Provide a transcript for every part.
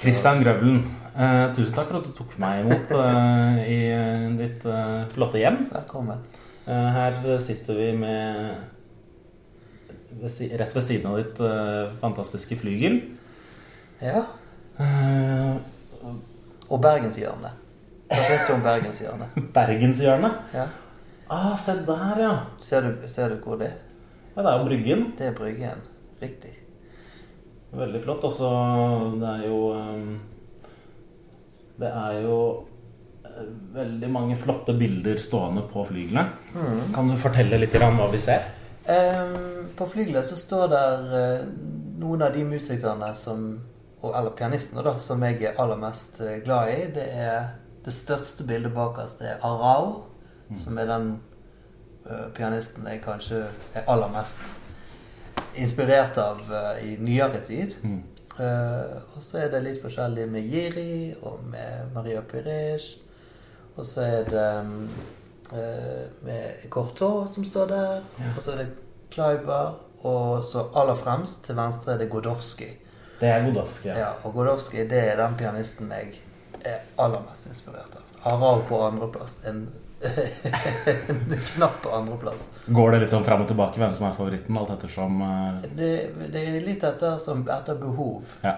Kristian Grøvelen, eh, tusen takk for at du tok meg imot eh, i eh, ditt eh, flotte hjem. Velkommen. Eh, her sitter vi med rett ved siden av ditt eh, fantastiske flygel. Ja. Eh, Og Bergenshjørnet. Hva syns du om Bergenshjørnet? Bergenshjørnet. Ja. Ah, se der, ja. Ser du, ser du hvor det er? Ja, Det er jo Bryggen. Det er Bryggen. Riktig. Veldig flott. Også det er jo eh, Det er jo eh, veldig mange flotte bilder stående på flyglene. Kan du fortelle litt om hva vi ser? Um, på flygelet så står der eh, noen av de musikerne som Eller pianistene, da, som jeg er aller mest eh, glad i. Det er det største bildet bak oss. Det er Arao, som er den uh, pianisten jeg kanskje er aller mest inspirert av eh, i nyere tid. Mm. Eh, og så er det litt forskjellig med Jiri og med Maria Pires. Og så er det mm, eh, med Cortot som står der. Ja. Og så er det Kleiber. Og så aller fremst til venstre er det Godowski. Det er Godowski. Ja, og Godowski det er den pianisten jeg er aller mest inspirert av. Harald på andreplass. En knapp andreplass. Går det litt sånn fram og tilbake hvem som er favoritten, alt ettersom eh, Det, det er litt etter, som, etter behov. Ja.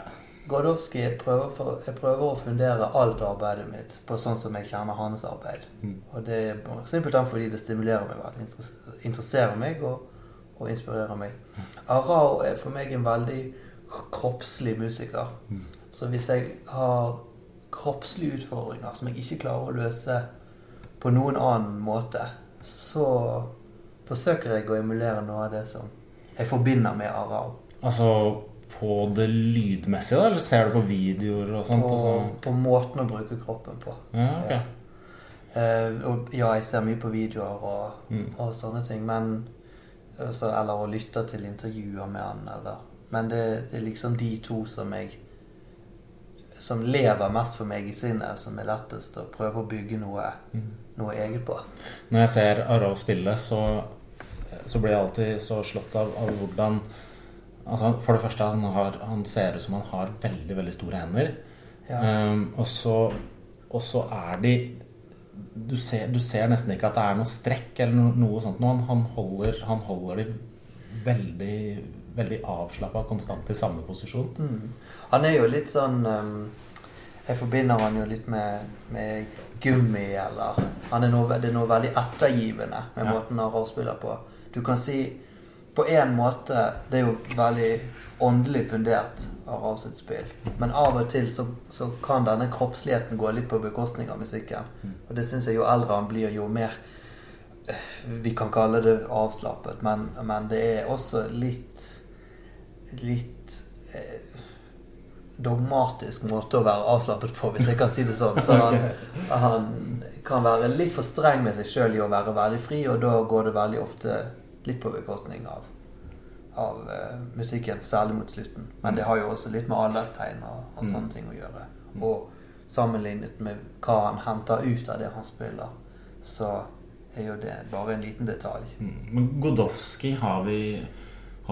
Godowski prøver, for, jeg prøver å fundere alt arbeidet mitt på sånn som jeg kjenner hans arbeid. Mm. Og det er simpelthen fordi det stimulerer meg veldig, interess- interesserer meg og, og inspirerer meg. Arao er for meg en veldig kroppslig musiker. Mm. Så hvis jeg har kroppslige utfordringer som jeg ikke klarer å løse på noen annen måte, så forsøker jeg å emulere noe av det som jeg forbinder med arab. Altså på det lydmessige, da? Eller ser du på videoer og sånt? På, og så? på måten å bruke kroppen på. Ja, ok. Eh, og ja, jeg ser mye på videoer og, Mm. og sånne ting, men altså, Eller å lytte til intervjuer med han, eller Men det, det er liksom de to som jeg Som lever mest for meg i sinnet, som er lettest å prøve å bygge noe, Mm. Noe eget på. Når jeg ser Arao spille, så, så blir jeg alltid så slått av, av hvordan Altså, For det første, han, har, han ser ut som han har veldig, veldig store hender. Ja. Um, og, så, og så er de du ser, du ser nesten ikke at det er noe strekk eller noe, noe sånt. Han, han, holder, han holder de veldig, veldig avslappa konstant i samme posisjon. Mm. Han er jo litt sånn um, Jeg forbinder han jo litt med, med gummi, eller han er noe, Det er noe veldig ettergivende med Ja. måten han spiller på. Du kan si på en måte Det er jo veldig åndelig fundert, av sitt spill. Men av og til så, så kan denne kroppsligheten gå litt på bekostning av musikken. Og det syns jeg jo eldre han blir, jo mer Vi kan kalle det avslappet, men, men det er også litt litt dogmatisk måte å være avslappet på, hvis jeg kan si det sånn. Så han, han kan være litt for streng med seg sjøl i å være veldig fri, og da går det veldig ofte litt på bekostning av, av uh, musikken, særlig mot slutten. Men det har jo også litt med alderstegn og, og sånne ting å gjøre. Og sammenlignet med hva han henter ut av det han spiller, så er jo det bare en liten detalj. Mm. Men Godowski har vi,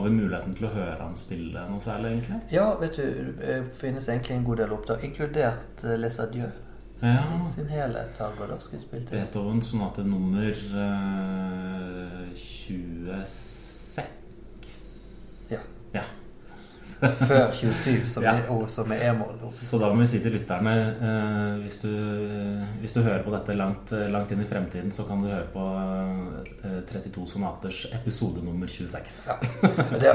har vi muligheten til å høre ham spille noe særlig, egentlig? Ja, vet du, det finnes egentlig en god del opptak, inkludert uh, Les Adieux. Ja. Sin Godowski spilt at det sonate nummer eh, 26 Ja. Ja. Før 27, som, Ja. er, som er e-mål. Så da må vi si til lytterne eh, hvis, du, hvis du hører på dette langt, langt inn i fremtiden, så kan du høre på eh, 32 sonaters episode nummer 26. Ja. Det,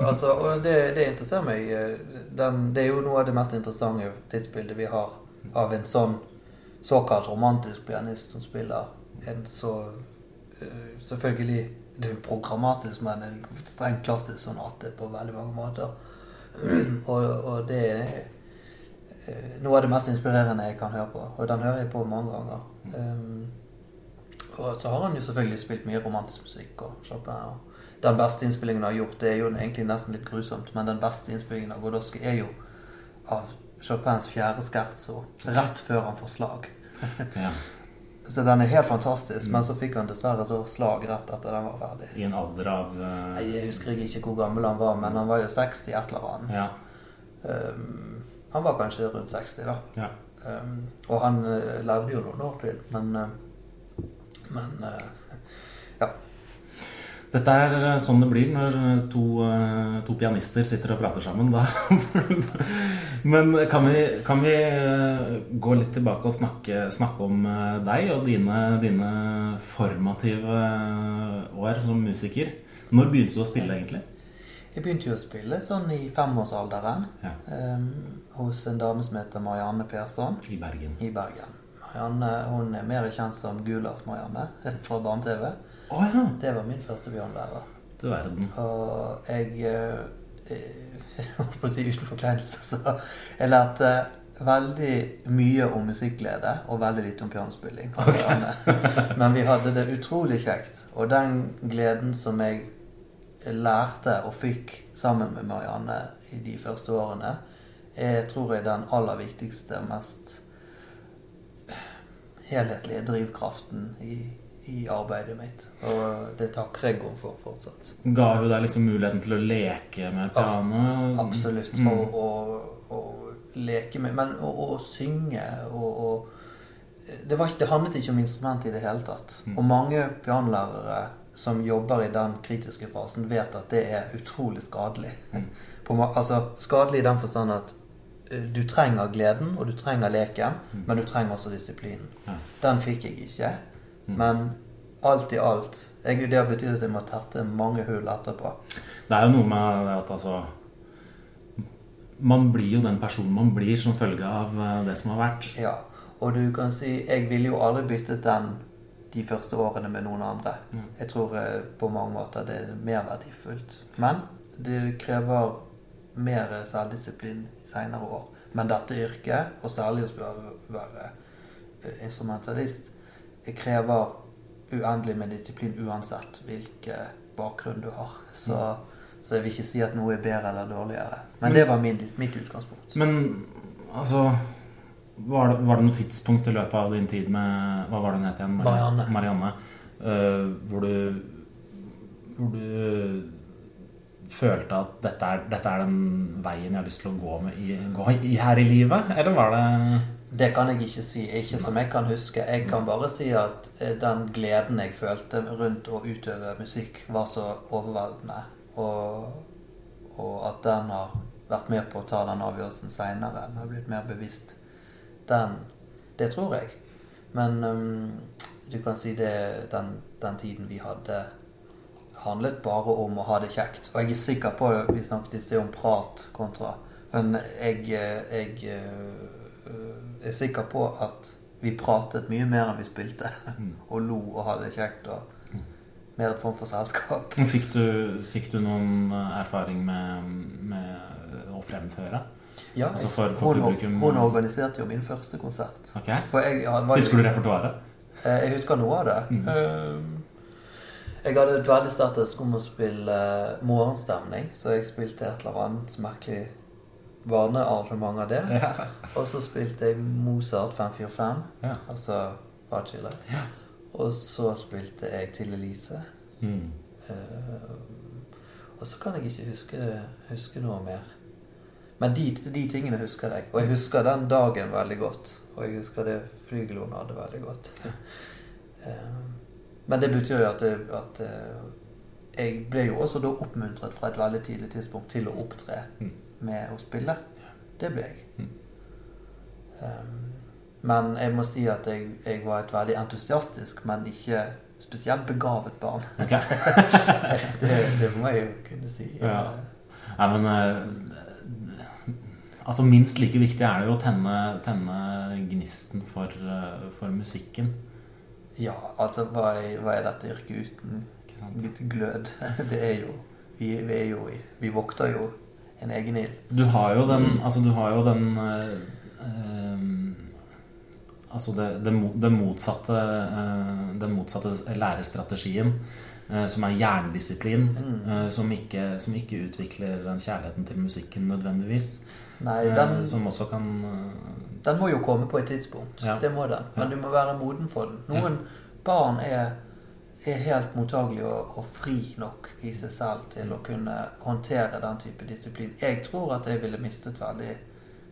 altså, det, det interesserer meg. eh, Den, det er jo noe av det mest interessante tidsbildet vi har av en sånn såkalt romantisk pianist som spiller en så eh, Selvfølgelig det er programmatisk, men en strengt klassisk sonate på veldig mange måter. Og, og det er eh, noe av det mest inspirerende jeg kan høre på. Og den hører jeg på mange ganger. Um, og så har han jo selvfølgelig spilt mye romantisk musikk og Chopin. Og den beste innspillingen han har gjort, det er jo egentlig nesten litt grusomt, men den beste innspillingen av Godowski er jo av Chopins fjerde scherzo, rett før han får slag. Ja. Så den er helt fantastisk, men så fikk han dessverre så slag rett etter den var ferdig. I en alder av uh... Jeg husker ikke hvor gammel han var, men han var jo 60 et eller annet. Ja. Um, Han var kanskje rundt 60, da. Ja. Um, og han uh, levde jo noen år til, men uh, Men uh. Dette er eh, sånn det blir når to, eh, to pianister sitter og prater sammen. Da. Men kan vi, kan vi eh, gå litt tilbake og snakke, snakke om eh, deg og dine, dine formative eh, år som musiker? Når begynte du å spille, egentlig? Jeg begynte jo å spille sånn i femårsalderen Ja. um, hos en dame som heter Marianne Persson I Bergen. i Bergen. Marianne hun er mer kjent som Gulas-Marianne fra barne-TV. Å ja! Det var min første bjørnlærer. Du verden. Og jeg eh, Jeg holdt på å si uten forkleinelse, så jeg lærte veldig mye om musikkglede og veldig lite om pianospilling. Marianne. Men vi hadde det utrolig kjekt. Og den gleden som jeg lærte og fikk sammen med Marianne i de første årene, er, tror jeg, den aller viktigste og mest helhetlige drivkraften i, i arbeidet mitt. Og det takker jeg henne for fortsatt. Ga hun deg liksom muligheten til å leke med piano? Absolutt. Mm. Og, og, og leke med Men å, å synge og, og det, var, det handlet ikke om instrument i det hele tatt. Mm. Og mange pianolærere som jobber i den kritiske fasen, vet at det er utrolig skadelig. Mm. På, altså skadelig i den forstand at eh, du trenger gleden, og du trenger leken, Mm. men du trenger også disiplinen. Ja. Den fikk jeg ikke. Mm. Men alt i alt jeg, Det har betydd at jeg må tette mange hull etterpå. Det er jo noe med at altså Man blir jo den personen man blir som følge av eh, det som har vært. Ja, og du kan si Jeg ville jo aldri byttet den de første årene med noen andre. Ja. Jeg tror eh, på mange måter det er mer verdifullt. Men det krever mer selvdisiplin seinere år. Men dette yrket, og særlig å være eh, instrumentalist, krever uendelig med disiplin uansett hvilken bakgrunn du har. Så, så jeg vil ikke si at noe er bedre eller dårligere. Men det var min, mitt utgangspunkt. Men altså var det, var det noe tidspunkt i løpet av din tid med Hva var det hun het igjen? Marianne. Marianne uh, hvor du Hvor du følte at dette er, dette er den veien jeg har lyst til å gå, med i, gå i her i livet? Eller var det Det kan jeg ikke si. Ikke som jeg kan huske. Jeg kan bare si at eh, den gleden jeg følte rundt å utøve musikk, var så overveldende. Og, og at den har vært med på å ta den avgjørelsen seinere. Den har blitt mer bevisst. Den Det tror jeg. Men um, du kan si det den, den tiden vi hadde handlet bare om å ha det kjekt. Og jeg er sikker på Vi snakket i sted om prat kontra Men jeg, eh, jeg eh, er sikker på at vi pratet mye mer enn vi spilte. Og lo og hadde det kjekt. Og mer et form for selskap. Fikk du, fikk du noen erfaring med, med å fremføre? Ja, Altså for- for hun, publikum- hun organiserte jo min første konsert. Ok. For jeg var Husker du repertoaret? Eh, Jeg husker noe av det. Mm. Eh, Jeg hadde et veldig sterkt ønske om å spille eh, morgenstemning, så jeg spilte et eller annet merkelig barnearrangement av det. Ja. Og så spilte jeg Mozart 545, ja. altså Facile. Ja. Og så spilte jeg Til Elise. Mm. Uh, og så kan jeg ikke huske, huske noe mer. Men de, de tingene husker jeg. Og jeg husker den dagen veldig godt. Og jeg husker det flygelet hun hadde veldig godt. Eh, Men det betyr jo at, at eh, jeg ble jo også da oppmuntret fra et veldig tidlig tidspunkt til å opptre Mm. Med å spille. Det ble jeg. Mm. Um, men jeg må si at jeg, jeg var et veldig entusiastisk, men ikke spesielt begavet barn. Okay. det, det må jeg jo kunne si. Ja. Nei, men uh, Altså Minst like viktig er det jo å tenne, tenne gnisten for, uh, for musikken. Ja, altså hva er, hva er dette yrket uten glød? Det er jo Vi, vi er jo i Vi vokter jo en egen ild. Du har jo den Altså du har jo den eh, eh, Altså det, det, det motsatte eh, Den motsatte lærerstrategien. eh, som er jerndisiplin. Mm. eh, som, ikke, som ikke utvikler den kjærligheten til musikken nødvendigvis. Nei, eh, den, som også kan den må jo komme på et tidspunkt. Ja. Det må den. Men Ja. du må være moden for den. Noen barn er, er helt mottagelig og, og fri nok i seg selv til å kunne håndtere den type disiplin. Jeg tror at jeg ville mistet veldig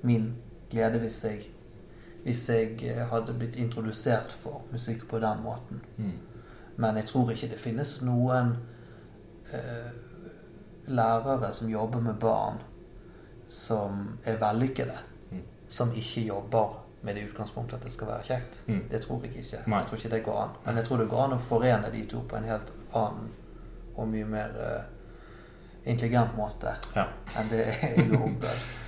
min glede hvis jeg, hvis jeg eh, hadde blitt introdusert for musikk på den måten. Mm. Men jeg tror ikke det finnes noen eh, lærere som jobber med barn, som er vellykkede, Mm. som ikke jobber med det utgangspunktet at det skal være kjekt. Mm. Det tror jeg ikke. Nei. Jeg tror ikke det går an. Men jeg tror det går an å forene de to på en helt annen og mye mer uh, intelligent måte Ja. enn det jeg har opplevd.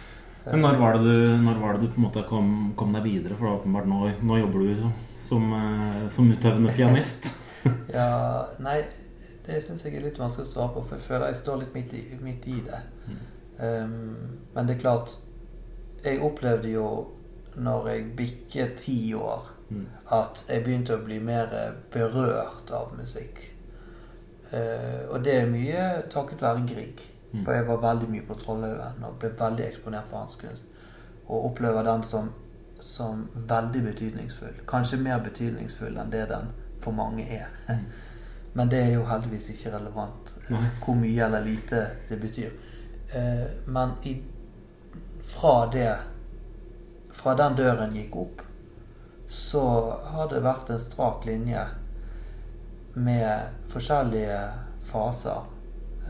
Men når var, det du, når var det du på en måte kom, kom deg videre? For åpenbart nå, nå jobber du som, eh, som utøvende pianist. Ja, nei, det syns jeg er litt vanskelig å svare på, for jeg føler jeg står litt midt i, midt i det. Um, men det er klart Jeg opplevde jo når jeg bikket ti år, Mm. at jeg begynte å bli mer berørt av musikk. Eh, og det er mye takket være Grieg. Mm. For jeg var veldig mye på Trollhaugen og ble veldig eksponert for hans kunst. Og opplever den som, som veldig betydningsfull. Kanskje mer betydningsfull enn det den for mange er. Mm. Men det er jo heldigvis ikke relevant eh, Nei. hvor mye eller lite det betyr. Eh, men i, fra det Fra den døren gikk opp, så har det vært en strak linje med forskjellige faser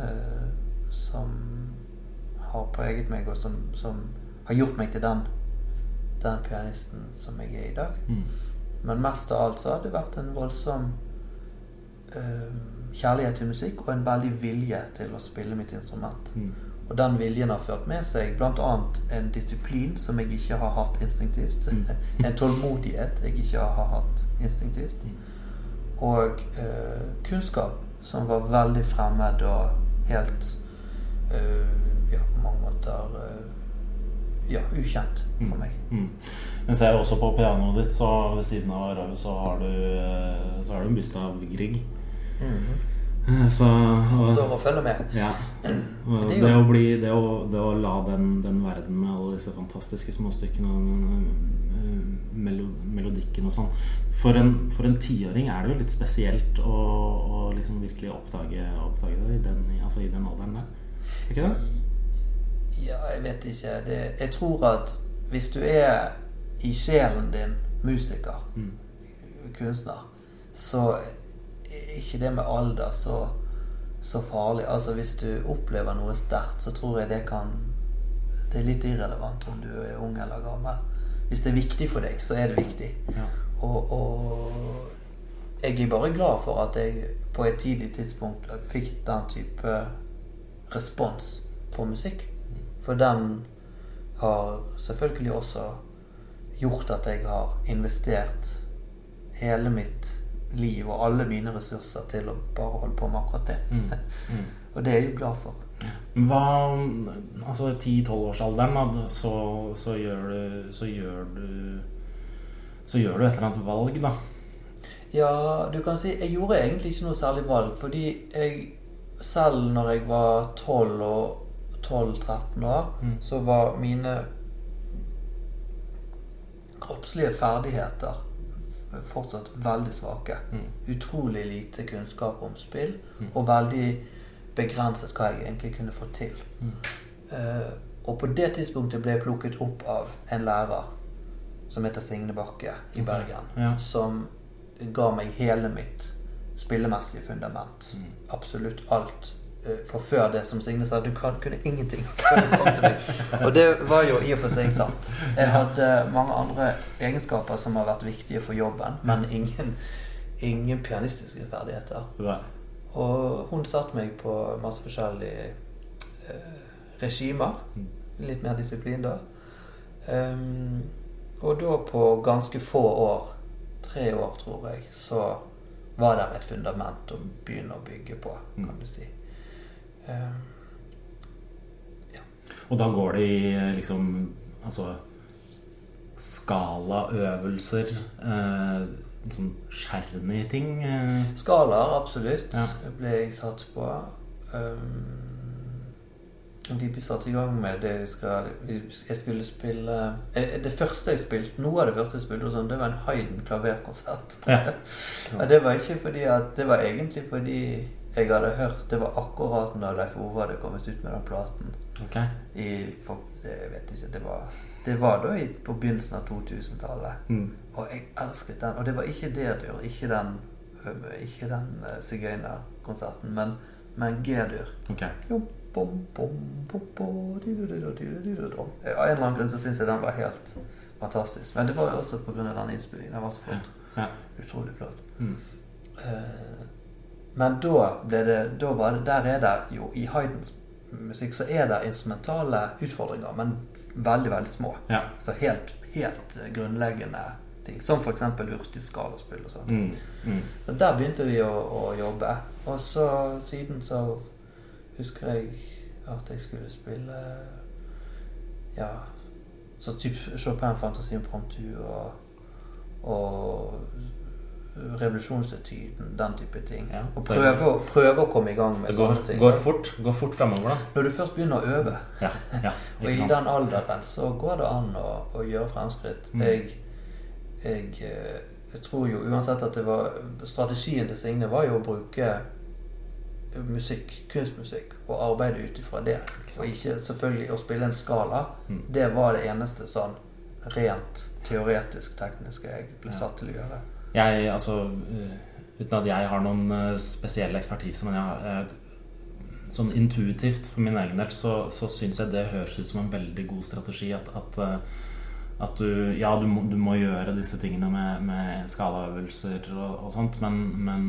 eh, som har preget meg, og som, som har gjort meg til den, den pianisten som jeg er i dag. Mm. Men mest av alt så har det vært en voldsom eh, kjærlighet til musikk og en veldig vilje til å spille mitt instrument. Mm. Og den viljen har ført med seg bl.a. en disiplin som jeg ikke har hatt instinktivt. en tålmodighet jeg ikke har hatt instinktivt. Mm. Og eh, kunnskap som var veldig fremmed og helt eh, Ja, på mange måter eh, Ja, ukjent for meg. Mm. Men ser jeg også på pianoet ditt, så ved siden av Raue så har du eh, Så har du en byste av Grieg. Mhm. Eh, Så og, Står og følger med. ja. Og det det, å bli, det, å, det å la den, den verden med alle disse fantastiske småstykkene og eh, melo, melodikken og sånn For en, for en tiåring er det jo litt spesielt å, å liksom virkelig oppdage, oppdage det i den, altså i den alderen der. Er ikke det? Ja, jeg vet ikke. Det, jeg tror at hvis du er i sjelen din musiker, Mm. kunstner, så ikke det med alder så, så farlig. Altså Hvis du opplever noe sterkt, så tror jeg det kan Det er litt irrelevant om du er ung eller gammel. Hvis det er viktig for deg, så er det viktig. Ja. Og, og jeg er bare glad for at jeg på et tidlig tidspunkt fikk den type respons på musikk. For den har selvfølgelig også gjort at jeg har investert hele mitt liv og alle mine ressurser til å bare holde på med akkurat det. Mm. Mm. Og det er jeg jo glad for. Hva Altså i 10-12-årsalderen, da, så, så gjør du Så gjør du Så gjør du et eller annet valg, da. Ja, du kan si Jeg gjorde egentlig ikke noe særlig valg, fordi jeg selv når jeg var 12 og 12-13 år, Mm. så var mine kroppslige ferdigheter fortsatt veldig svake. Mm. Utrolig lite kunnskap om spill, Mm. og veldig begrenset hva jeg egentlig kunne få til. Mm. Uh, og på det tidspunktet ble jeg plukket opp av en lærer som heter Signe Bakke i okay. Bergen. ja. Som ga meg hele mitt spillemessige fundament. Mm. Absolutt alt. Eh, For før det, som Signe sa, du kan, kunne ingenting. før du kom til meg. Og det var jo i og for seg sant. Jeg hadde mange andre egenskaper som har vært viktige for jobben, men ingen, ingen pianistiske ferdigheter. Nei. Og hun satte meg på masse forskjellige eh, regimer. Mm. Litt mer disiplin da. Um, og da på ganske få år, tre år tror jeg, så var det et fundament å begynne å bygge på, kan Mm. du si. Ehm, Og da går det i liksom Altså skalaøvelser, eh, sånn skjerny ting. Eh. skalaer, absolutt, Ja. ble jeg satt på. Um, vi ble satt i gang med det vi skal vi, Jeg skulle spille eh, Det første jeg spilte, Noe av det første jeg spilte, sånn, det var en Hayden klaverkonsert. Ja. Ja. det var ikke fordi at Det var egentlig fordi jeg hadde hørt Det var akkurat når Leif Ove hadde kommet ut med den platen. Ok. I, for, det, jeg vet ikke, det var, det var da i, på begynnelsen av 2000-tallet. Mm. Og jeg elsket den. Og det var ikke D-dur, ikke den, ikke den uh, sigøynerkonserten, men, men G-dur. Ok. Jo, bom, bom, bom, bom, di-du-du-du-du-du-du-du. Av en eller annen grunn så syns jeg den var helt fantastisk. Men det var jo også pga. den innspillingen. Den var så flott. Ja. Utrolig flott. Mm. Eh, Men da det, da var det Der er det jo I Haydns musikk så er det instrumentale utfordringer, men veldig, veldig små. Ja. Så helt, helt grunnleggende ting. Som f.eks. hurtigskalaspill og sånt. Mm. Mm. Så der begynte vi å, å jobbe. Og så siden så husker jeg at jeg skulle spille Ja Så typ Chopin, Fantasien Promptu og, og Revolusjonsetyden, den type ting. Ja. Og prøve, å- prøve å komme i gang med Det går, sånne ting. går fort, går fort fremover, da. Når du først begynner å øve, Ja. ja og i den alderen så går det an å, å gjøre fremskritt. Mm. Jeg, jeg, eh, jeg tror jo uansett at det var Strategien til Signe var jo å bruke musikk, kunstmusikk, og arbeide ut ifra det. Ikke Og ikke selvfølgelig å spille en skala. Mm. Det var det eneste sånn rent teoretisk tekniske jeg ble satt til å gjøre. Jeg, altså uh, Uten at jeg har noen uh, spesiell ekspertise, men jeg jeg, Sånn intuitivt for min egen del så, så syns jeg det høres ut som en veldig god strategi at, at, at du Ja, du må, du må gjøre disse tingene med, med skalaøvelser og, og sånt, men Men,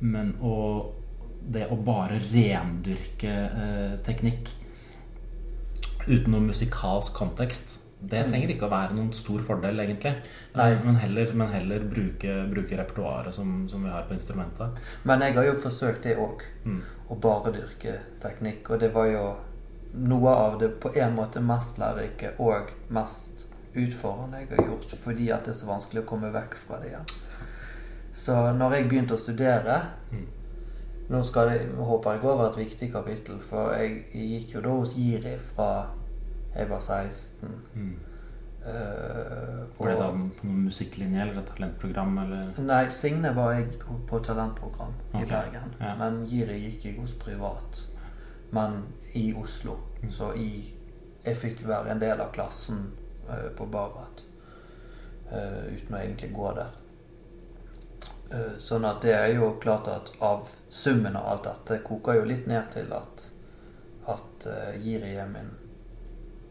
men å Det å bare rendyrke eh, teknikk uten noen musikalsk kontekst det trenger ikke å være noen stor fordel, egentlig. Nei. Men heller, men heller bruke, bruke repertoaret som, som vi har på instrumentet. Men jeg har jo forsøkt det òg. Mm. Å bare dyrke teknikk. Og det var jo noe av det på en måte mest lærerike og mest utfordrende jeg har gjort. Fordi at det er så vanskelig å komme vekk fra det igjen. Så når jeg begynte å studere Mm. Nå skal jeg, håper jeg over et viktig kapittel, for jeg gikk jo da hos Jiri fra jeg var 16. Mm. Uh, Var det da på musikklinje eller et talentprogram? Eller? Nei, Signe var jeg på, talentprogram i Bergen. ja. Men Jiri gikk jeg hos privat. Men i Oslo. Mm. Så i Jeg fikk være en del av klassen uh, på Barat. Uh, uten å egentlig gå der. Eh, sånn at det er jo klart at av summen av alt dette koker jo litt ned til at at eh, Jiri er min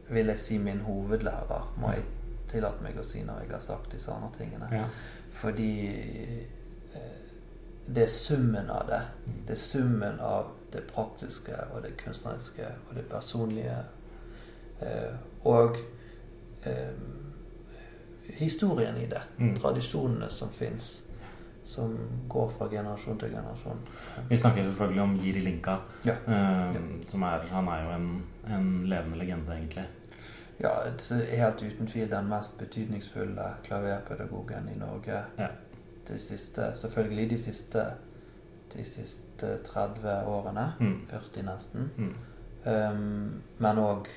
Vil jeg si min hovedlærer, må jeg tillate meg å si når jeg har sagt disse andre tingene. Ja. Fordi eh, det er summen av det. Mm. Det er summen av det praktiske og det kunstneriske og det personlige. Eh, og eh, historien i det. Mm. Tradisjonene som fins. Som går fra generasjon til generasjon. Vi snakker selvfølgelig om Jiri Linka. Ja. eh, Som er, han er jo en, en levende legende, egentlig. Ja, helt uten tvil den mest betydningsfulle klaverpedagogen i Norge. Ja. De siste, selvfølgelig de siste, de siste 30 årene. Mm. 40 nesten. Mm. Um, men òg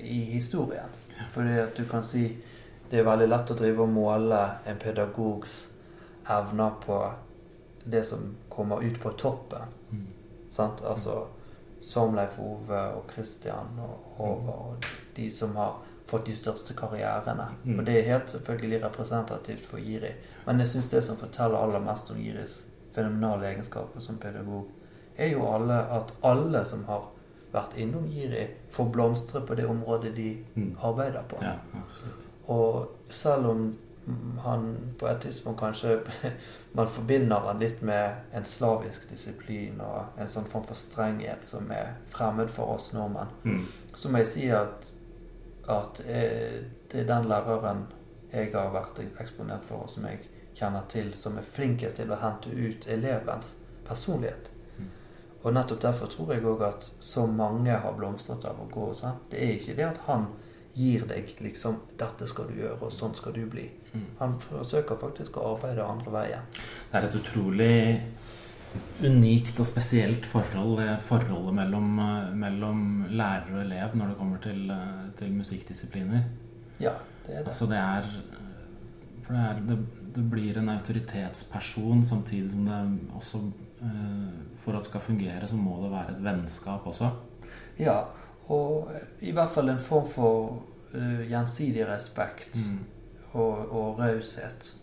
i historien. Fordi at du kan si det er veldig lett å drive og måle en pedagogs evner på det som kommer ut på toppen. Mm. Sant? Altså som Leif Ove og Christian og Håvard og de som har fått de største karrierene. Mm. Og det er helt selvfølgelig representativt for Jiri. Men jeg syns det som forteller aller mest om Jiris fenomenale egenskaper som pedagog, er jo alle at alle som har vært innom Jiri, får blomstre på det området de Mm. arbeider på. Ja. Og selv om han på et tidspunkt kanskje Man forbinder han litt med en slavisk disiplin og en sånn form for strenghet som er fremmed for oss nordmenn, Mm. så må jeg si at, at eh, det er den læreren jeg har vært eksponert for, og som jeg kjenner til, som er flinkest til å hente ut elevens personlighet. Mm. Og nettopp derfor tror jeg òg at så mange har blomstret av å gå hos. Det er ikke det at han gir deg liksom 'Dette skal du gjøre, og sånn skal du bli'. Mm. Han forsøker faktisk å arbeide andre veien. Det er et utrolig unikt og spesielt forhold, det forholdet mellom, eh, mellom lærer og elev når det kommer til, eh, til musikkdisipliner. Ja, det er det. Altså det er For det, er, det, det blir en autoritetsperson samtidig som det også eh, For at det skal fungere, så må det være et vennskap også. Ja, og i hvert fall en form for gjensidig respekt Mm. og, og raushet.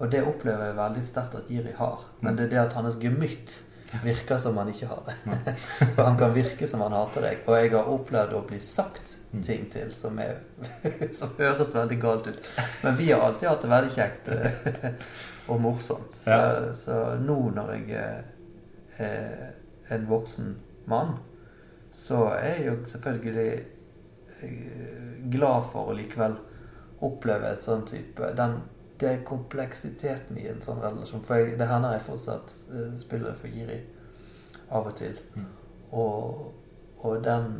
Og det opplever jeg veldig sterkt at Jiri har. Men det er det at hans gemytt virker som han ikke har det. For han kan virke som han hater deg. Og jeg har opplevd å bli sagt Mm. ting til som, er, som høres veldig galt ut. Men vi har alltid hatt det veldig kjekt eh, og morsomt. Så, så nå når jeg er- er en voksen mann, så er jeg jo selvfølgelig eh, glad for å likevel oppleve et sånn type den, Det er kompleksiteten i en sånn relasjon. For jeg, det hender jeg fortsatt eh, spiller for Giri av og til. Mm. Og, og den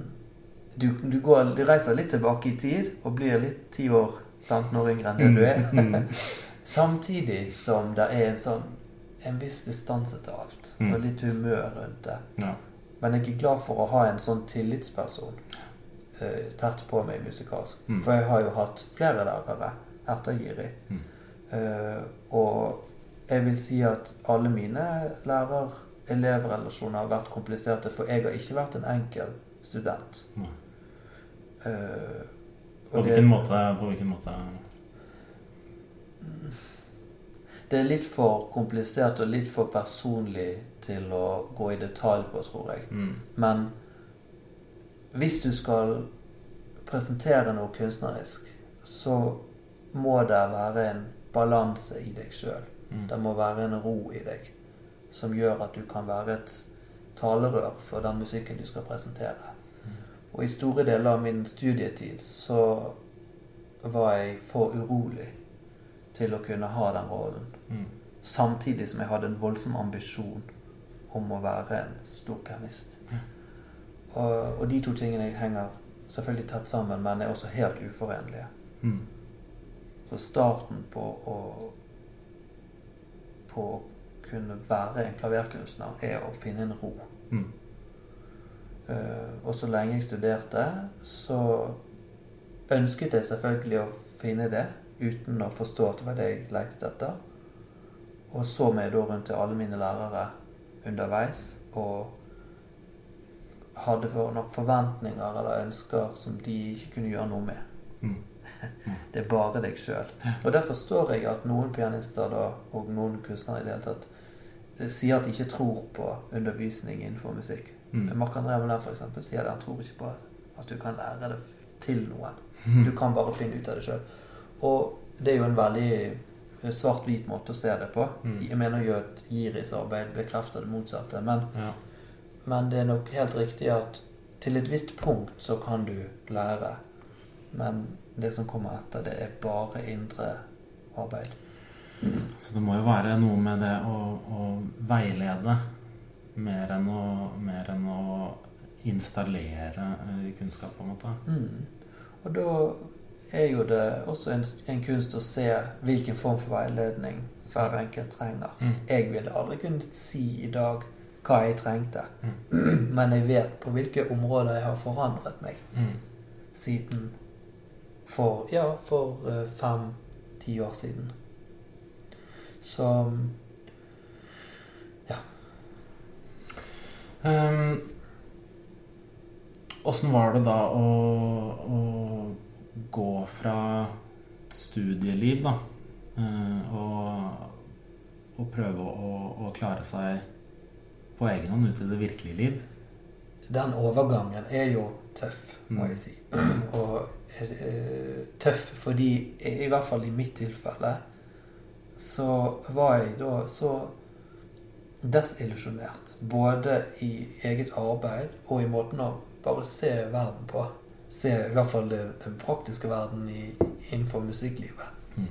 du, du, går, du reiser litt tilbake i tid og blir litt 10 år, 15 år yngre enn det du er. Mm. Samtidig som det er en sånn en viss distanse til alt. Mm. Og litt humør rundt det. Ja. Men jeg er glad for å ha en sånn tillitsperson uh, tett på meg musikalsk. Mm. For jeg har jo hatt flere lærere etter Giri. Mm. Eh, og jeg vil si at alle mine lærer-elev-relasjoner har vært kompliserte, for jeg har ikke vært en enkel student. Eh, På hvilken det- måte, på hvilken måte Det er litt for komplisert og litt for personlig til å gå i detalj på, tror jeg. mm. Men hvis du skal presentere noe kunstnerisk, så må det være en balanse i deg sjøl. Mm. Det må være en ro i deg som gjør at du kan være et talerør for den musikken du skal presentere. Mm. Og i store deler av min studietid så var jeg for urolig til å kunne ha den rollen. Mm. Samtidig som jeg hadde en voldsom ambisjon om å være en stor pianist. Ja. Og, og de to tingene henger selvfølgelig tett sammen, men er også helt uforenlige. Mm. Så starten på å på å kunne være en klaverkunstner er å finne en ro. Mm. Uh, og så lenge jeg studerte, så ønsket jeg selvfølgelig å finne det, uten å forstå at det var det jeg lette etter. Og så meg da rundt til alle mine lærere underveis, og hadde for nok forventninger eller ønsker som de ikke kunne gjøre noe med. Mm. Det er bare deg sjøl. Og der forstår jeg at noen pianister da, og noen kunstnere i det hele tatt eh, sier at de ikke tror på undervisning innenfor musikk. Mm. Marc-André Moulin for eksempel sier det. Han tror ikke på at, at du kan lære det til noen. Mm. Du kan bare finne ut av det sjøl. Og det er jo en veldig eh, svart-hvit måte å se det på. Mm. Jeg mener jo at Jiris arbeid bekrefter det motsatte. Men, Ja. men det er nok helt riktig at til et visst punkt så kan du lære. Men det som kommer etter, det er bare indre arbeid. Så det må jo være noe med det å, å veilede mer enn å, mer enn å installere eh, kunnskap, på en måte. Mm. Og da er jo det også en, en kunst å se hvilken form for veiledning hver enkelt trenger. Mm. Jeg ville aldri kunnet si i dag hva jeg trengte, Mm. men jeg vet på hvilke områder jeg har forandret meg Mm. siden for ja, for eh, fem-ti år siden. Så ja. Åssen var det da å, å gå fra studieliv, da, eh, og, og prøve å, å klare seg på egen hånd ut i det virkelige liv? den overgangen er jo tøff, må Mm. jeg si. Og tøff fordi, i, hvert fall i mitt tilfelle, så var jeg da så desillusjonert. Både i eget arbeid og i måten å bare se verden på. Se i hvert fall det, den praktiske verden i, innenfor musikklivet. Mm.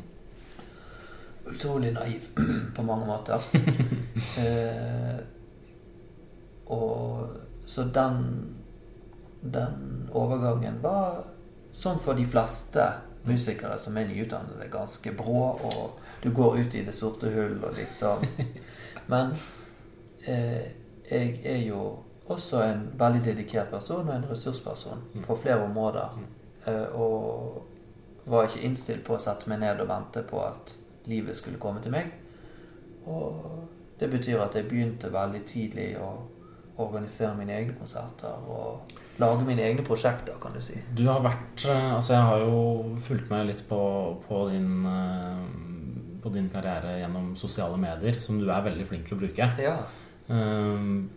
Utrolig naiv på mange måter. eh, og så den den overgangen var sånn for de fleste musikere som er nyutdannede, ganske brå, og du går ut i det sorte hull og liksom Men eh, jeg er jo også en veldig dedikert person og en ressursperson Mm. på flere områder. Mm. Eh, og var ikke innstilt på å sette meg ned og vente på at livet skulle komme til meg. Og det betyr at jeg begynte veldig tidlig å organisere mine egne konserter. og lage mine egne prosjekter, kan du si. Du har vært eh, Altså, jeg har jo fulgt med litt på, på din eh, på din karriere gjennom sosiale medier, som du er veldig flink til å bruke. Ja. Um,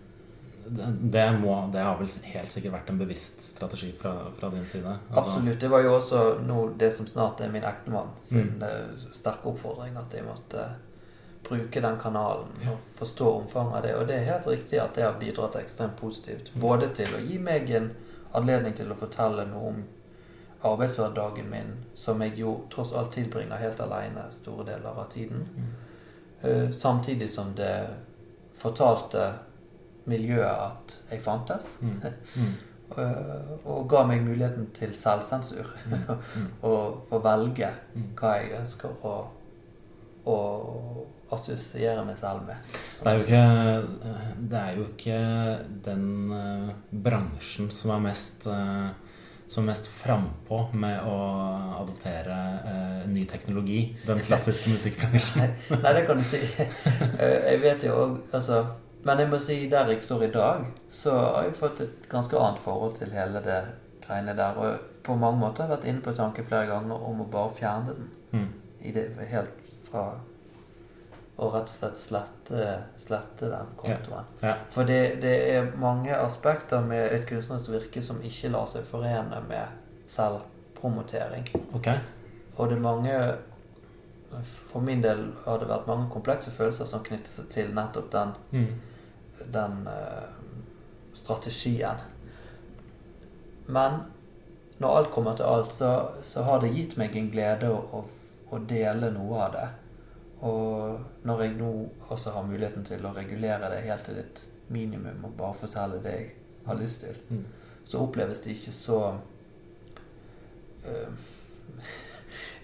det, det, må, det har vel helt sikkert vært en bevisst strategi fra, fra din side? Altså. Absolutt. Det var jo også nå det som snart er min ektemann sin mm. sterke oppfordring, at jeg måtte bruke den kanalen og forstå omfanget av det. Og det er helt riktig at det har bidratt ekstremt positivt. Mm. Både til å gi meg en anledning til å fortelle noe om arbeidshverdagen min, som jeg jo tross alt tilbringer helt alene store deler av tiden. Mm. Uh, samtidig som det fortalte miljøet at jeg fantes. Mm. Mm. uh, og ga meg muligheten til selvsensur. Og få velge hva jeg ønsker å, å assosiere med. Det er, ikke, det er, jo ikke, den uh, bransjen som er mest uh, som er mest frampå med å adoptere uh, ny teknologi. Den klassiske musikkbransjen. nei, nei, det kan du si. jeg vet jo òg altså, Men jeg må si der jeg står i dag, så har jeg fått et ganske annet forhold til hele det greiene der. Og på mange måter har jeg vært inne på tanke flere ganger om å bare fjerne den. Mm. I det, helt fra og rett og slett slette, slette den kontoen. Ja. Ja. For det, det, er mange aspekter med et kunstnerisk virke som ikke lar seg forene med selvpromotering. Okay. Og det er mange For min del har det vært mange komplekse følelser som knytter seg til nettopp den, mm. den uh, strategien. Men når alt kommer til alt, så, så har det gitt meg en glede å, å, å dele noe av det. Og når jeg nå også har muligheten til å regulere det helt til et minimum og bare fortelle det jeg har lyst til, mm. så oppleves det ikke så uh,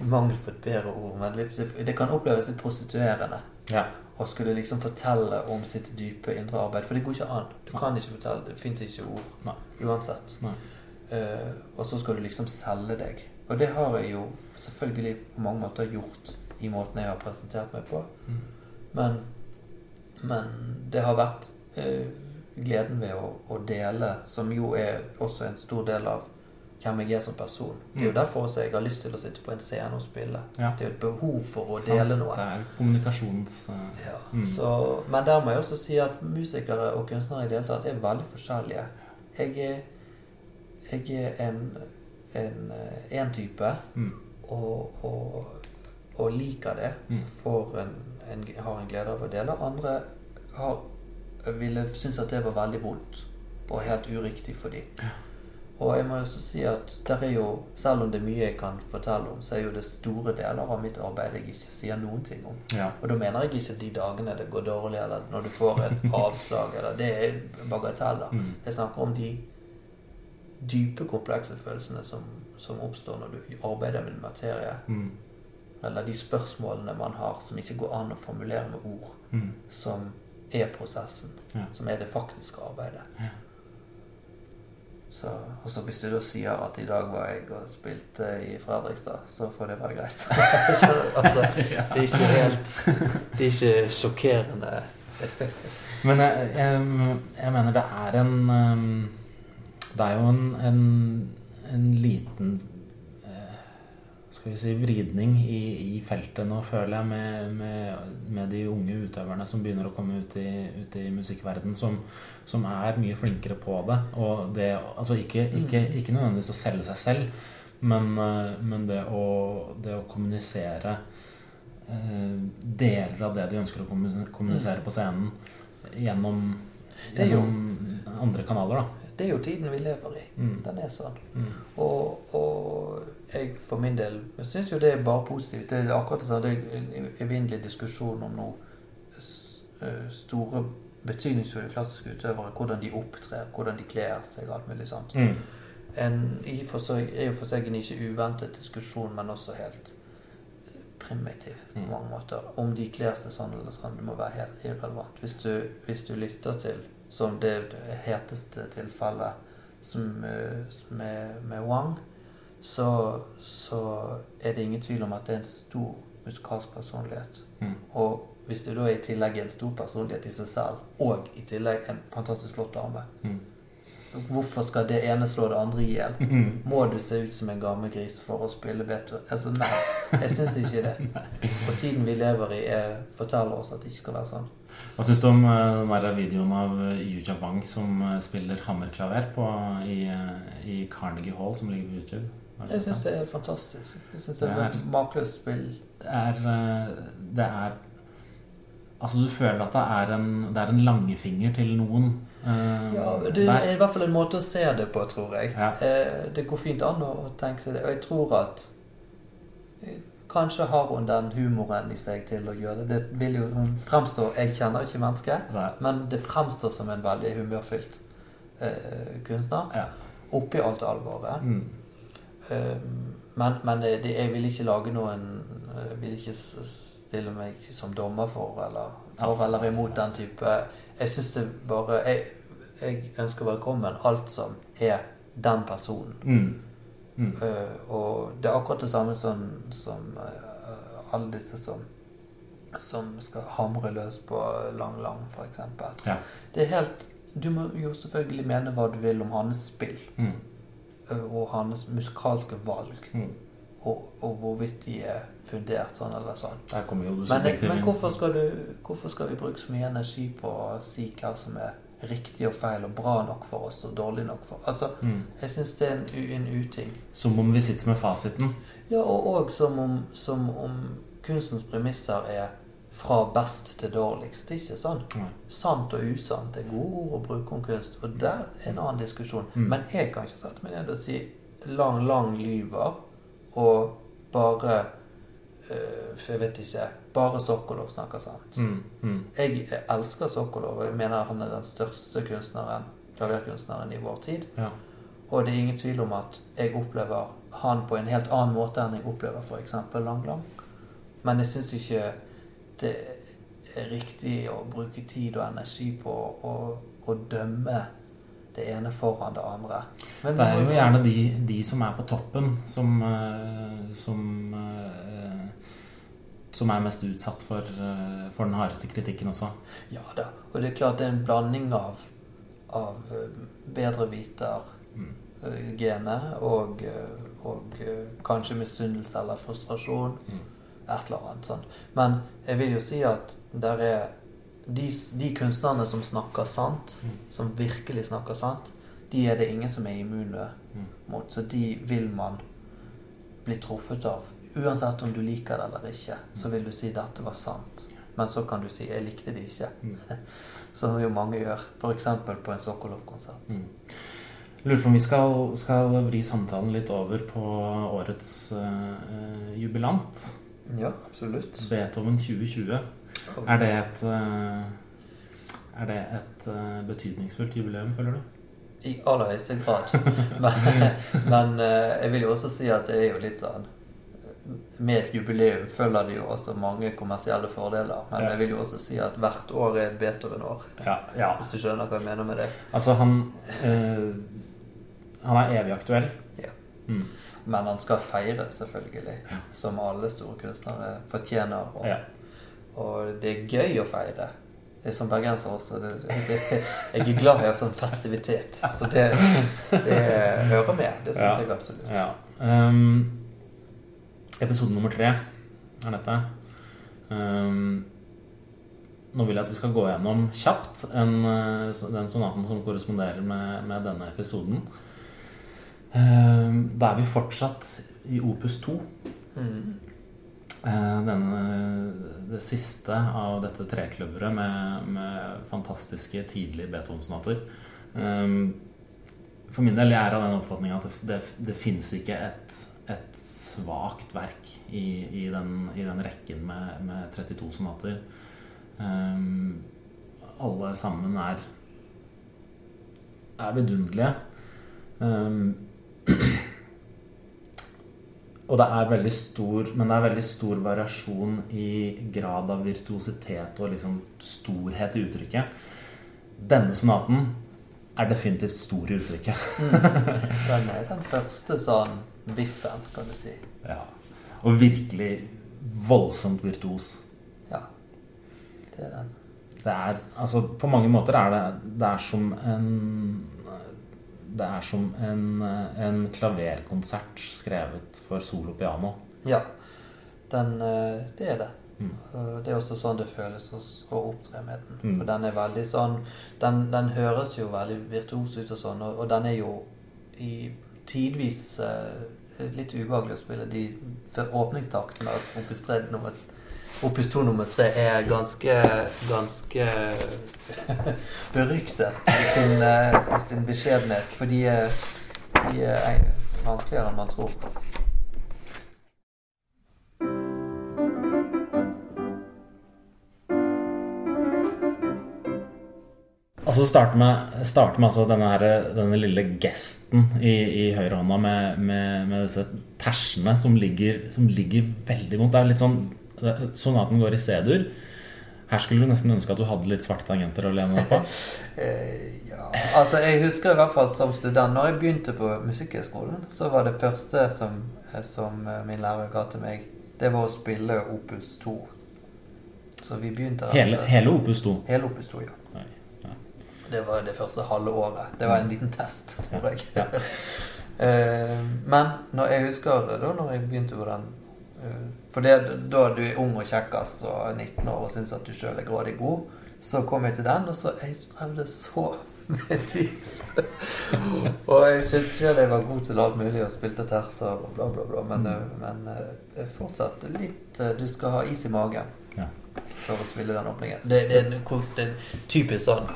Mangel på et bedre ord, men det kan oppleves litt prostituerende. Ja. Å skulle liksom fortelle om sitt dype indre arbeid. For det går ikke an. Du kan ikke fortelle. Det fins ikke ord. Nei. Uansett. Nei. Uh, og så skal du liksom selge deg. Og det har jeg jo selvfølgelig på mange måter gjort i måten jeg har presentert meg på. Mm. Men, men, det har vært eh, gleden ved å, å, dele, som jo er også en stor del av hvem jeg er som person. Det er jo mm. derfor også jeg har lyst til å sitte på en scene og spille. Ja. Det er jo et behov for å dele noe. Det er kommunikasjons... Uh, ja. mm. så, men der må jeg også si at musikere og kunstnere i det hele tatt er veldig forskjellige. Jeg er, jeg er en, en, eh, type, mm. og, og og liker det, mm. en, en, har en glede av å dele. Andre har, ville synes at det var veldig vondt og helt uriktig for dem. Ja. Og jeg må også si at der er jo, selv om det er mye jeg kan fortelle om, så er jo det store deler av mitt arbeid jeg ikke sier noen ting om. Ja. Og da mener jeg ikke de dagene det går dårlig, eller når du får et avslag, eller Det er bagateller. Mm. Jeg snakker om de dype, komplekse følelsene som, som oppstår når du arbeider med materie. Mm eller de spørsmålene man har som ikke går an å formulere med ord, mm. som er prosessen. Ja. Som er det faktiske arbeidet. Ja. Så, og så hvis du da sier at i dag var jeg og spilte i Fredrikstad, så får det være greit. altså, det er ikke helt Det er ikke sjokkerende. Men jeg, jeg, jeg, mener det er en Det er jo en, en, en liten skal vi si, vridning i, i, feltet nå, føler jeg, med, med, med, de unge utøverne som begynner å komme ut i, ut i musikkverden, som, som, er mye flinkere på det. Og det altså ikke, ikke, mm. ikke nødvendigvis å selge seg selv, men, eh, men det, å, det, å, kommunisere eh, deler av det de ønsker å kommunisere mm. på scenen gjennom, gjennom andre kanaler. da det er jo tiden vi lever i. Mm. Den er sånn. Mm. Og, og, jeg for min del syns jo det er bare positivt. Det er akkurat det samme. Det er en evinnelig diskusjon om noe eh, store betydningsfulle klassiske utøvere. Hvordan de opptrer, hvordan de kler seg, alt mulig sånt. Mm. En, i for seg, er jo for seg en ikke uventet diskusjon, men også helt primitiv på mm. mange måter. Om de kler seg sånn eller sånn, det må være helt irrelevant. Hvis du, hvis du lytter til som det heteste tilfellet som, som er med Wang, så, så, er det ingen tvil om at det er en stor musikalsk personlighet. Mm. Og hvis det da er i tillegg en stor personlighet i seg selv, og i tillegg en fantastisk flott dame, mm. Hvorfor skal det ene slå det andre i hjel? Mm. Må du se ut som en gammel gris for å spille bedre? Altså, nei. Jeg syns ikke det. Og tiden vi lever i, er, forteller oss at det ikke skal være sånn. Hva syns du om uh, den videoen av eh, Yu Jia Wang som eh, spiller hammerklaver på, i, i Carnegie Hall, som ligger på YouTube? Jeg syns det? er helt fantastisk. Jeg synes det Det er- et makeløst spill. Det er, eh, det er Altså, du føler at det er en, det er en langfinger til noen. Uh, Ja, det der. er i hvert fall en måte å se det på, tror jeg. Ja. Eh, Det går fint an å å tenke seg det. Og jeg tror at Kanskje har hun den humoren i seg til å gjøre det. Det vil jo hun fremstå Jeg kjenner ikke mennesket, Nei. men det fremstår som en veldig humørfylt eh, kunstner. Ja. Oppi alt alvoret. Mm. Eh, men men det, det, jeg vil ikke lage noen Jeg vil ikke stille meg som dommer for eller for eller imot den type Jeg syns det bare jeg, jeg ønsker velkommen alt som er den personen. Mm. Mm. Eh, og det er akkurat det samme som, som eh, alle disse som som skal hamre løs på Lang Lang, f.eks. Ja. Det er helt Du må jo selvfølgelig mene hva du vil om hans spill Mm. Eh, og hans musikalske valg, Mm. og, og hvorvidt de er fundert sånn eller sånn. Men, men hvorfor, skal du, hvorfor skal vi bruke så mye energi på å si hva som er riktig og feil, og bra nok for oss og dårlig nok for Altså, mm. jeg syns det er en, en uting. Som om vi sitter med fasiten. Ja, og, òg som, som om kunstens premisser er fra best til dårligst. Det er ikke sånn. Nei. Sant og usant er gode ord å bruke om kunst, og der er en annen diskusjon. Mm. Men jeg kan ikke sette meg ned og si lang, lang lyver, og bare øh, Jeg vet ikke. Bare Sokolov snakker sant. Mm. Mm. Jeg elsker Sokolov, og jeg mener han er den største kunstneren, klaverkunstneren i vår tid. Ja. Og det er ingen tvil om at jeg opplever han på en helt annen måte enn jeg opplever f.eks. Lang. Men jeg syns ikke det er riktig å bruke tid og energi på å, å dømme det ene foran det andre. Men Det er jo gjerne de, de som er på toppen, som, eh, som eh, Som er mest utsatt for, eh, for den hardeste kritikken også. Ja da. Og det er klart det er en blanding av, av bedre viter Mm. og, og kanskje misunnelse eller frustrasjon. Mm. Et eller annet sånt. Men jeg vil jo si at der er de, de kunstnerne som snakker sant, Mm. som virkelig snakker sant, de er det ingen som er immune Mm. mot. Så de vil man bli truffet av. Uansett om du liker det eller ikke, så vil du si 'dette var sant'. Men så kan du si 'jeg likte det ikke'. Mm. Som jo mange gjør. F.eks. på en Sokolov-konsert. Mm. Lurer på om vi skal, skal vri samtalen litt over på årets øh, jubilant. Ja, absolutt. Beethoven 2020. Er det et eh, Er det et eh, betydningsfullt jubileum, føler du? I aller høyeste grad. Men, men eh, jeg vil jo også si at det er jo litt sånn Med et jubileum følger det jo også mange kommersielle fordeler. Men jeg vil jo også si at hvert år er et Beethoven-år. Ja. ja. Hvis du skjønner hva jeg mener med det. Altså, han øh, Han er evig aktuell. Ja. Mm. Men han skal feire, selvfølgelig. Som alle store kunstnere fortjener. Og, og det er gøy å feire. Det som bergenser også. Det, det, jeg er glad i sånn festivitet. Så det, det hører med. Det syns Ja. jeg absolutt. Ja. Um, episode nummer tre er dette. Um, nå vil jeg at vi skal gå gjennom kjapt en, eh, den sonaten som korresponderer med, med denne episoden. Ehm, da er vi fortsatt i opus 2. Mm. Eh, Denne, det siste av dette trekløveret med, med fantastiske tidlige Beethoven-sonater. Ehm, For min del jeg er av den oppfatning at det, det, det fins ikke et, et svakt verk i, i, den, i den rekken med, med 32 sonater. Ehm, alle sammen er er vidunderlige. Og det er veldig stor Men det er veldig stor variasjon i grad av virtuositet og liksom storhet i uttrykket. Denne sonaten er definitivt stor i uttrykket. Den er den første sånn biffen, kan du si. Ja. Og virkelig voldsomt virtuos. Ja. Det er den. Det er Altså, på mange måter er det Det er som en det er som en, en klaverkonsert skrevet for solo piano. Ja. Den, eh, det er det. Mm. Det er også sånn det føles å opptre med den. Mm. For den er veldig sånn den, den høres jo veldig virtuos ut og sånn, og, og den er jo i tidvis uh, litt ubehagelig å spille. De åpningstaktene av 3 nummer Opus 2 nummer 3 er ganske ganske beryktet i sin, eh, i sin beskjedenhet. For de, er- de er vanskeligere enn man tror. Altså starte med, starte med altså denne, her, denne lille gesten i, i høyrehånda med, med, med disse tersene som ligger, som ligger veldig vondt. Det er litt sånn Sonaten går i C-dur. Her skulle du nesten ønske at du hadde litt svarte tangenter å lene deg på. Eh, ja, altså jeg husker i hvert fall som student Når jeg begynte på Musikkhøgskolen, så var det første som, eh, som eh, min lærer ga til meg, det var å spille Opus 2. Så vi begynte Hele, hele Opus 2. hele Opus 2, ja. Nei, ja. Det var det første halve året. Det var en liten test, tror jeg. Ja. Men når jeg husker da når jeg begynte på den For det, da du er ung og kjekkas og 19 år og syns at du sjøl er grådig god, så kom jeg til den, og så jeg strevde så med tid. og jeg syntes sjøl jeg var god til alt mulig og spilte terser og bla, bla, bla. Men, eh, men eh, det er fortsatt litt eh, Du skal ha is i magen Ja. for å spille den åpningen. Det, det, er en- det er typisk sånn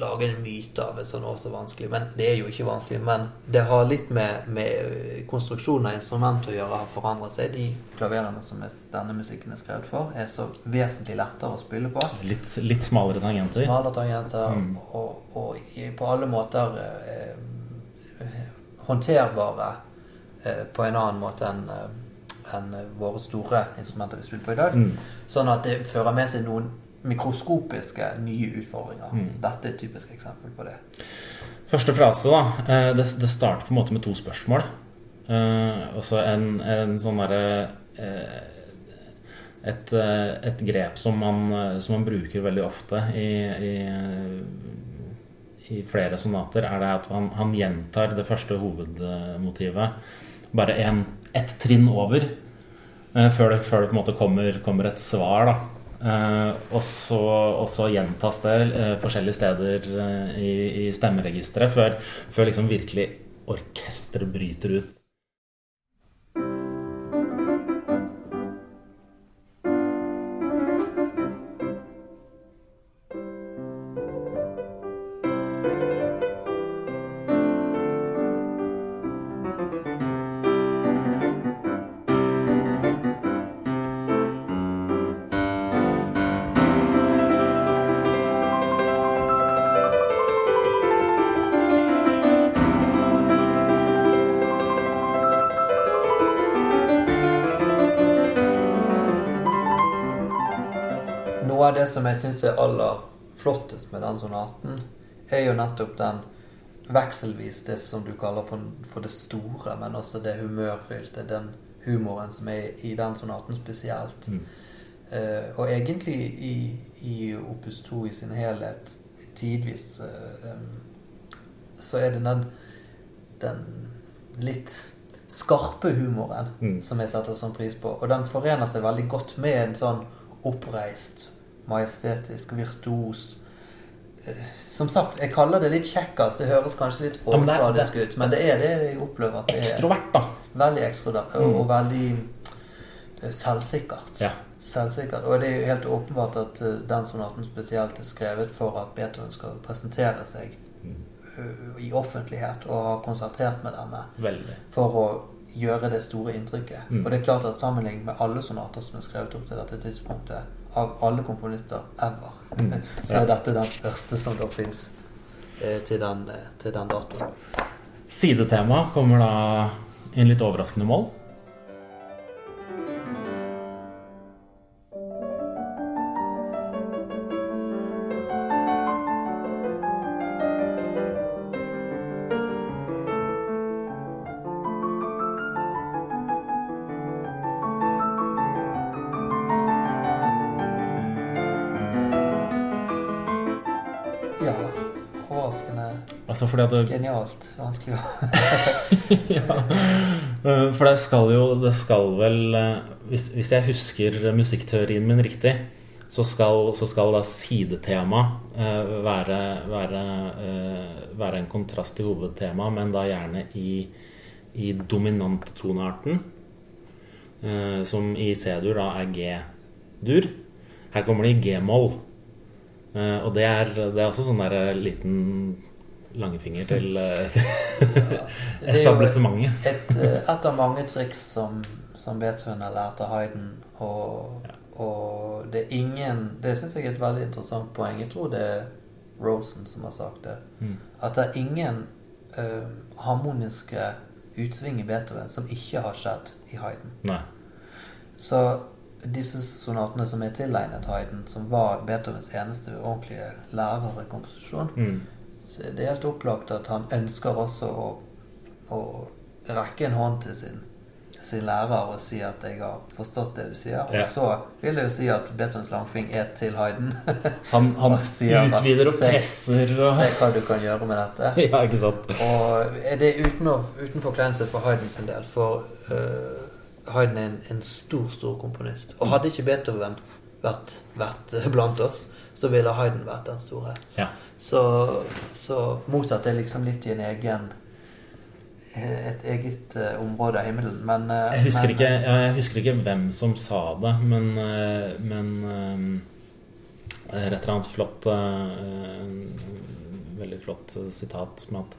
lage en myte av et sånn år så vanskelig. Men det er jo ikke vanskelig. Men det har litt med, med konstruksjonen av instrumentet å gjøre, har forandret seg. De klaverene som er, denne musikken er skrevet for, er så vesentlig lettere å spille på. Litt, litt smalere tangenter. Smalere tangenter Mm. og, og på alle måter eh, håndterbare eh, på en annen måte enn eh, enn våre store instrumenter vi spiller på i dag. Mm. Sånn at det fører med seg noen mikroskopiske nye utfordringer. Mm. Dette er et typisk eksempel på det. Første frase, da. eh, Det, det starter på en måte med to spørsmål. Og så en, en sånn derre eh, et, et grep som man, som man bruker veldig ofte i, i, i flere sonater, er det at han, han gjentar det første hovedmotivet bare en, ett trinn over. Før det, før det på en måte kommer, kommer et svar. da Eh, og, så, og gjentas det eh, forskjellige steder eh, i, i stemmeregisteret før, før liksom virkelig orkesteret bryter ut. Som jeg syns er aller flottest med den sonaten, er jo nettopp den vekselvis det som du kaller for, for det store, men også det humørfylte, den humoren som er i den sonaten spesielt. Mm. Uh, og egentlig i, i Opus 2 i sin helhet, tidvis, uh, um, så er det den, den litt skarpe humoren Mm. som jeg setter sånn pris på. Og den forener seg veldig godt med en sånn oppreist, majestetisk, virtuos eh, Som sagt, jeg kaller det litt kjekkas. Det høres kanskje litt er- overfladisk ut, men det er det jeg opplever at det er. Ekstrovert, da. Veldig ekstrovert og, Mm. og veldig eh, selvsikkert. Ja. Selvsikkert. Og det er jo helt åpenbart at eh, den sonaten spesielt er skrevet for at Beethoven skal presentere seg Mm. i offentlighet, og har konsertert med denne Veldig. for å gjøre det store inntrykket. Mm. Og det er klart at sammenlignet med alle sonater som er skrevet opp til dette tidspunktet, av alle komponister ever, Mm. så er dette den største som da fins eh, til, den, eh, den datoen. Sidetema kommer da i en litt overraskende mål. Altså det, Genialt. Vanskelig ja. Eh, For det skal jo Det skal vel eh, Hvis, hvis jeg husker musikkteorien min riktig, så skal, så skal da sidetema eh, være, være, være en kontrast til hovedtema, men da gjerne i, i dominanttonearten, som i C-dur da er G-dur. Her kommer det i G-moll. Og det er, det er også sånn der liten langfinger til eh, er jo establissementet. et, eh, et av mange triks som, som Beethoven har lært av Hayden. Og, og det er ingen Det syns jeg er et veldig interessant poeng. Jeg tror det er Rosen som har sagt det. Mm. At det er ingen uh, harmoniske utsving i Beethoven som ikke har skjedd i Hayden. Nei. Så disse sonatene som er tilegnet Hayden, som var Beethovens eneste ordentlige lærer i komposisjon, Mm. Så det er helt opplagt at han ønsker også å, å rekke en hånd til sin, sin lærer og si at 'jeg har forstått det du sier'. Og Ja. så vil jeg jo si at Beethovens langfing er til Hayden. Han, han utvider og presser og Se hva du kan gjøre med dette. Ja, ikke sant? Og er det uten, å, uten forkleinelse for Hayden sin del. For uh, Hayden er en, en stor, stor komponist. Og hadde ikke Beethoven vært, vært blant oss, så ville Hayden vært den store. Ja. Så, så Mozart er liksom litt i en egen et eget uh, område av himmelen. Men, uh, Jeg husker, men, ikke, ja, jeg husker ikke hvem som sa det, men, uh, men Rett eller annet flott Veldig flott sitat med at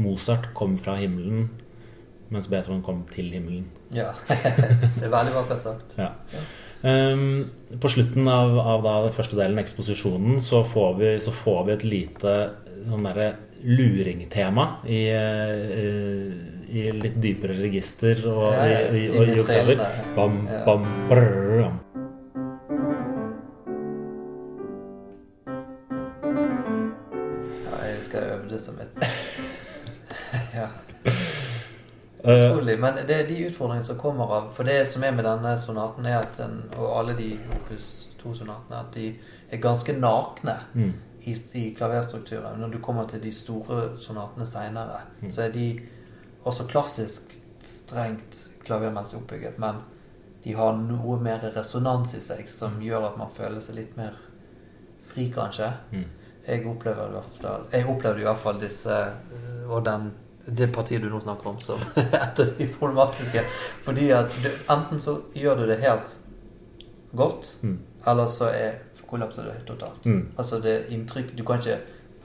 Mozart kom fra himmelen, mens Beethoven kom til himmelen. Ja. det er veldig vakkert sagt. Ja. Ehm, på slutten av, av da, den første delen, eksposisjonen, så får vi, så får vi et lite sånn derre luringtema i, eh, i litt dypere register og Ja, ja, i, i, og i oktaver. Bam, bam, brrr, bam. Ja, jeg husker jeg øvde som et Ja. Eh, Utrolig. Men det er de utfordringene som kommer av For det som er med denne sonaten, er at den, og alle de Opus 2-sonatene, at de er ganske nakne mm, i, i klaverstrukturen. Når du kommer til de store sonatene seinere, Mm. så er de også klassisk strengt klavermessig oppbygget, men de har noe mer resonans i seg som gjør at man føler seg litt mer fri, kanskje. mm. Jeg opplever Jeg opplevde i hvert fall disse øh, Og den, det partiet du nå snakker om som et av de problematiske. Fordi at du, enten så gjør du det helt godt, Mm. eller så er kollapser det totalt. Mm. Altså det inntrykk Du kan ikke,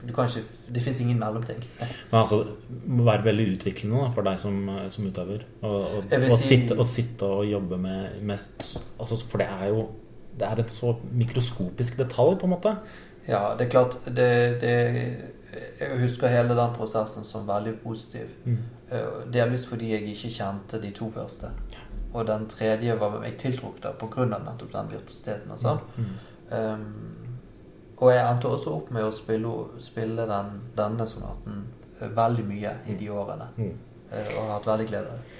du kan ikke Det fins ingen mellomting. Men altså, det må være veldig utviklende da, for deg som, som utøver. Og, og, og, si- sitte, og sitte og jobbe med, med altså, For det er jo det er et så mikroskopisk detalj, på en måte. Ja, det er klart det, det, Jeg husker hele den prosessen som veldig positiv. Mm. Eh, Delvis fordi jeg ikke kjente de to første. Og den tredje var jeg tiltrukket av pga. nettopp den virtuositeten og sånn. Mm. Um, og jeg endte også opp med å spille, spille den, denne sonaten eh, veldig mye i de årene. Mm. Eh, og har hatt veldig glede av det.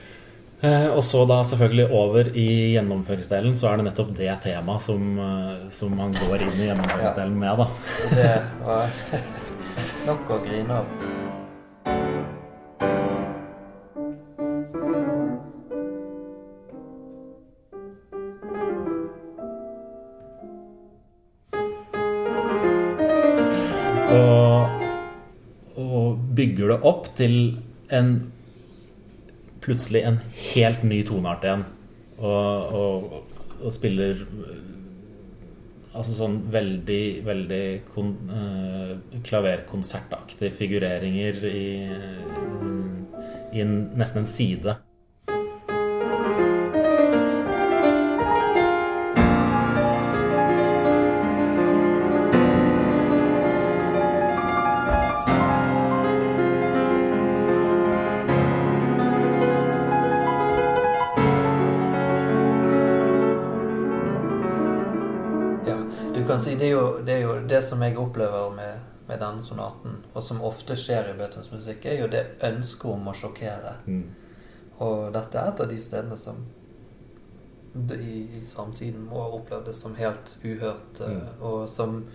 Og så da selvfølgelig over i gjennomføringsdelen, så er det nettopp det temaet som, som han går inn i gjennomføringsdelen med, da. Det var nok å grine av. Og, bygger det opp til en plutselig en helt ny toneart igjen. Og, og, og spiller Altså sånn veldig, veldig kon, uh, klaverkonsertaktige figureringer i, i en, nesten en side. Det, som jeg opplever med, med denne sonaten, og som ofte skjer i Beethovens musikk, er jo det ønsket om å sjokkere. Mm. Og dette er et av de stedene som i, i samtiden må ha opplevd det som helt uhørt, eh, Mm. og som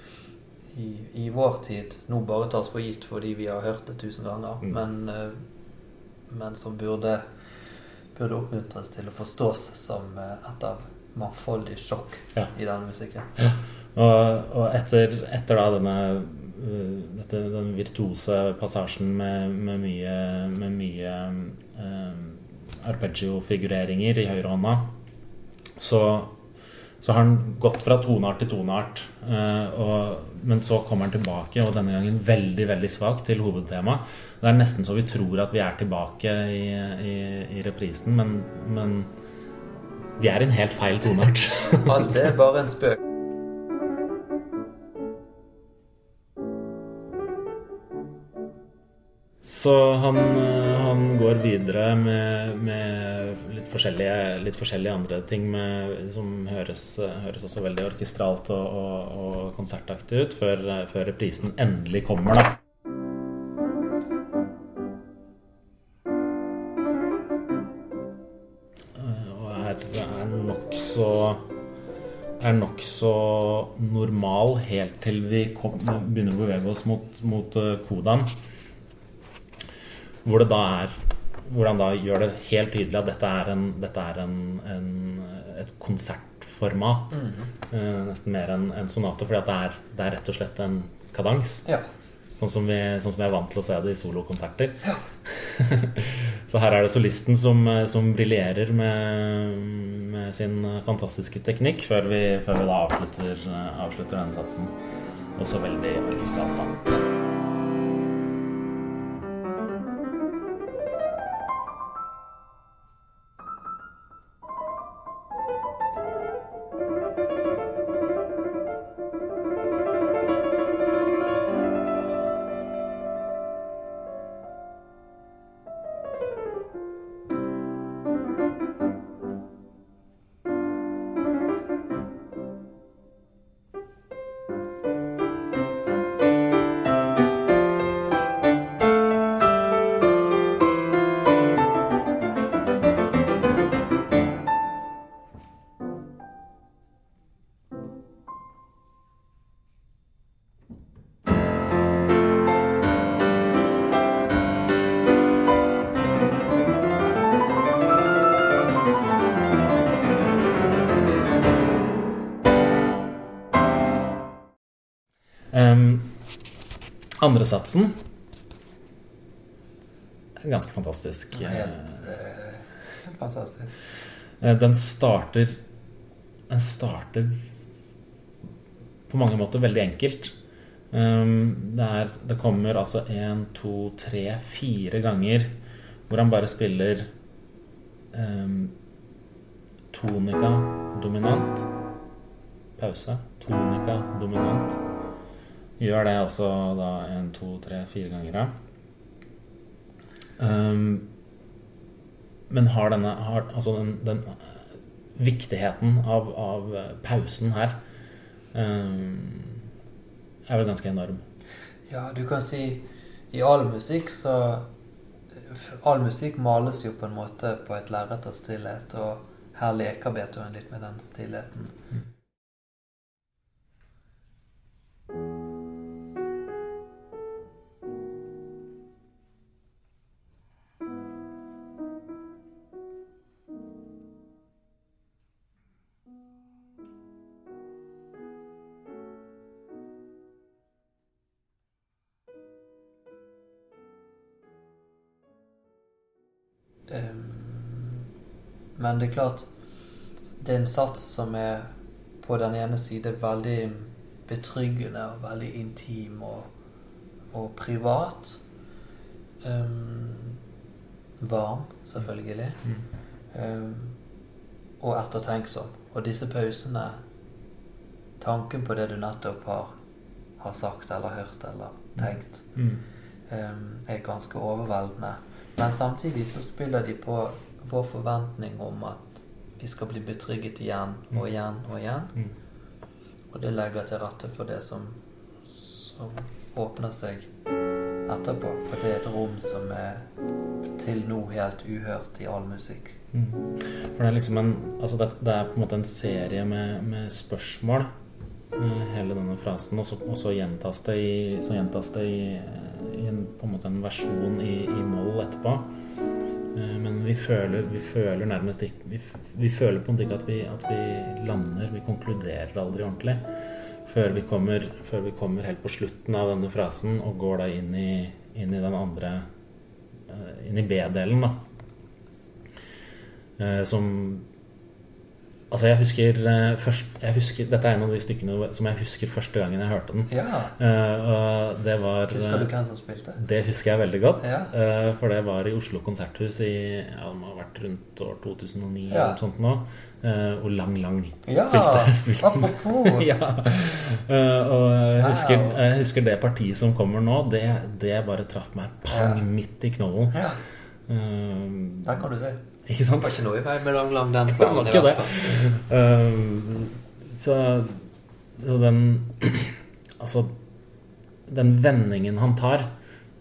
i, i vår tid nå bare tas for gitt fordi vi har hørt det tusen ganger, Mm. men, eh, men som burde, burde oppmuntres til å forstås som eh, et av mangfoldige sjokk Ja. i denne musikken. Og, og etter, etter da denne uh, dette, den virtuose passasjen med, med mye, med mye uh, arpeggio-figureringer i høyrehånda, så, så har han gått fra toneart til toneart. eh, og, men så kommer han tilbake, og denne gangen veldig veldig svakt, til hovedtema. Det er nesten så vi tror at vi er tilbake i, i, i reprisen, men, men vi er i en helt feil toneart. Alt er bare en spøk. Så han, eh, han går videre med, med litt, forskjellige, litt forskjellige andre ting med, som høres, høres også veldig orkestralt og, og, og konsertaktig ut, før, før reprisen endelig kommer, da. Eh, Og nokså er nokså normal helt til vi kom, begynner å bevege oss mot, mot eh, kodaen. Hvor det da er Hvor han da gjør det helt tydelig at dette er, en, dette er en, en, et konsertformat. Eh, nesten mer enn en sonate, fordi det er, det er rett og slett en kadans. Ja. Sånn som, vi, sånn som vi er vant til å se det i solokonserter. Så her er det solisten som, som briljerer med, med sin fantastiske teknikk, før vi, før vi da avslutter, avslutter denne satsen. Også veldig orkestralt, da. Andre satsen ganske fantastisk. Helt, eh, helt fantastisk. Eh, Den starter Den starter på mange måter veldig enkelt. Um, det, er, det kommer altså én, to, tre, fire ganger hvor han bare spiller um, tonika dominant. Pause. Tonika dominant. Gjør det altså da en, to, tre, fire ganger. ja. Um, men har denne har, Altså den, den viktigheten av, av pausen her um, er vel ganske enorm. Ja, du kan si i all musikk så All musikk males jo på en måte på et lerret av stillhet, og her leker Beethoven litt med den stillheten. Um, men det er klart Det er en sats som er på den ene side veldig betryggende og veldig intim og, og privat. Um, varm, selvfølgelig. Um, og ettertenksom. Og disse pausene Tanken på det du nettopp har, har sagt eller hørt eller tenkt, Mm. um, er ganske overveldende. Men samtidig så spiller de på vår forventning om at vi skal bli betrygget igjen og igjen og igjen. Mm. Og det legger til rette for det som, som åpner seg etterpå. For det er et rom som er til nå helt uhørt i all musikk. Mm. For det er liksom en Altså det, det er på en måte en serie med, med spørsmål eh, hele denne frasen. Og så gjentas det i, så gjentas det i, i en, på en måte en versjon i, i moll etterpå. Eh, Men vi føler, vi føler nærmest ikke vi, vi føler på en ting at vi, at vi lander. Vi konkluderer aldri ordentlig. Før vi, kommer, før vi kommer helt på slutten av denne frasen og går da inn i, inn i den andre eh, Inn i B-delen, da. Eh, Som Altså, jeg husker, eh, først, jeg husker Dette er en av de stykkene som jeg husker første gangen jeg hørte den. Ja. Uh, og det var Husker du hvem som spilte? Det husker jeg veldig godt. Ja. Uh, For det var i Oslo konserthus i Ja, det må ha vært rundt år 2009 Ja. eller noe sånt nå. uh, Og Lang Lang Ja, spilte, spilte apropos. ja. Eh, og jeg husker, jeg husker det partiet som kommer nå, det, det bare traff meg pang midt i knollen. Ja, Eh, der kan du se. Ikke sant? Det var ikke noe i vei med lang, lang den Det var ikke det. Eh, så, så den Altså Den vendingen han tar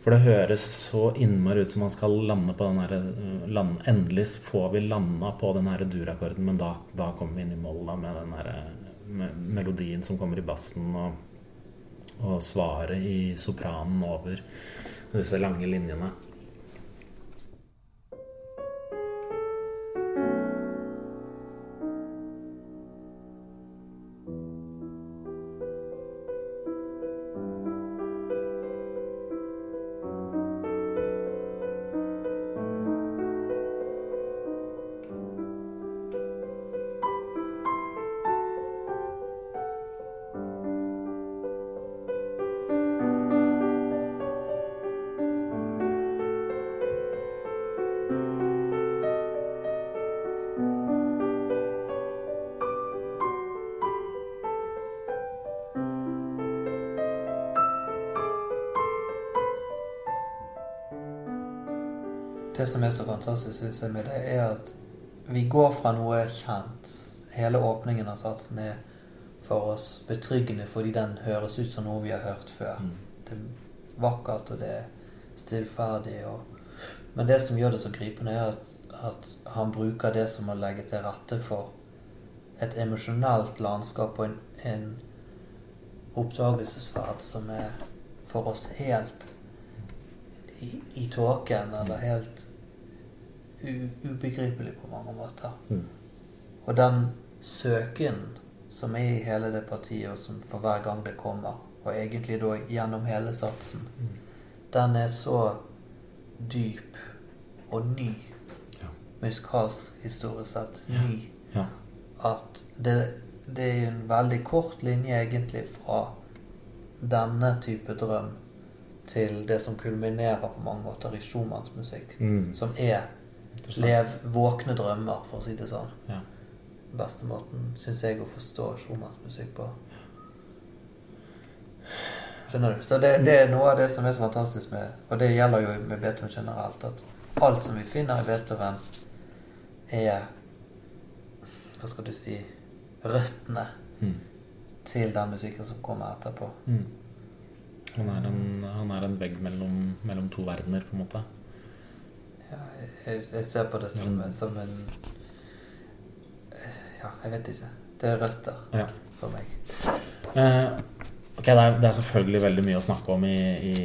For det høres så innmari ut som han skal lande på den her eh, land, Endelig får vi landa på den her dur-akkorden, men da, da kommer vi inn i mål da, med den her eh, melodien som kommer i bassen, og, og svaret i sopranen over disse lange linjene. Som er så fantastisk synes jeg, med det, er at vi går fra noe kjent. Hele åpningen av satsen er for oss betryggende fordi den høres ut som noe vi har hørt før. Mm. Det er vakkert, og det er stillferdig. Og... Men det som gjør det så gripende, er at, at han bruker det som å legge til rette for et emosjonelt landskap og en, en oppdagelsesferd som er for oss helt i, i tåken, eller helt u, ubegripelig på mange måter. Mm. Og den søken som er i hele det partiet, og som for hver gang det kommer, og egentlig da gjennom hele satsen, Mm. den er så dyp og ny, Ja. musikalsk historisk sett, Ja. ny, Ja. at det, det er en veldig kort linje egentlig fra denne type drøm til det som kulminerer på mange måter i Schumanns musikk, Mm. som er. Lev våkne drømmer, for å si det sånn. Ja. Beste måten, syns jeg, å forstå Schumanns musikk på. Skjønner du? Så det, det er noe av det som er så fantastisk med Og det gjelder jo med Beethoven generelt, at alt som vi finner i Beethoven, er Hva skal du si Røttene Mm. til den musikken som kommer etterpå. Mm. Han, er en, han er en vegg mellom, mellom to verdener, på en måte. Ja, jeg, jeg ser på det som, ja. som en Ja, jeg vet ikke. Det er røtter Ja. for meg. Eh, ok, det er, det er selvfølgelig veldig mye å snakke om i, i,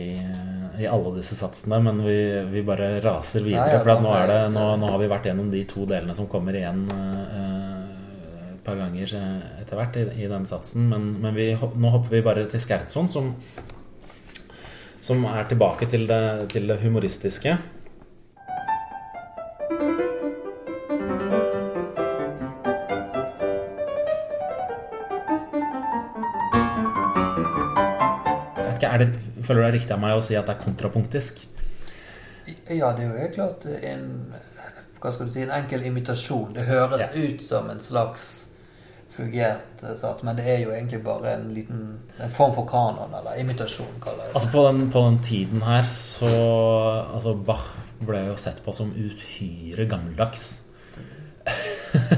i alle disse satsene, men vi, vi bare raser videre. For nå, det, nå, nå har vi vært gjennom de to delene som kommer igjen eh, et par ganger eh, etter hvert i, i den satsen. Men, men vi, nå hopper vi bare til Skertson, som, som er tilbake til det, til det humoristiske. Føler du det er riktig av meg å si at det er kontrapunktisk? Ja, det er jo helt klart en Hva skal du si, en enkel imitasjon. Det høres Ja. ut som en slags fugert eh, sats, men det er jo egentlig bare en liten En form for kanon, eller imitasjon, kaller jeg det. Altså på den, på den tiden her så Altså Bach ble jo sett på som uhyre gammeldags.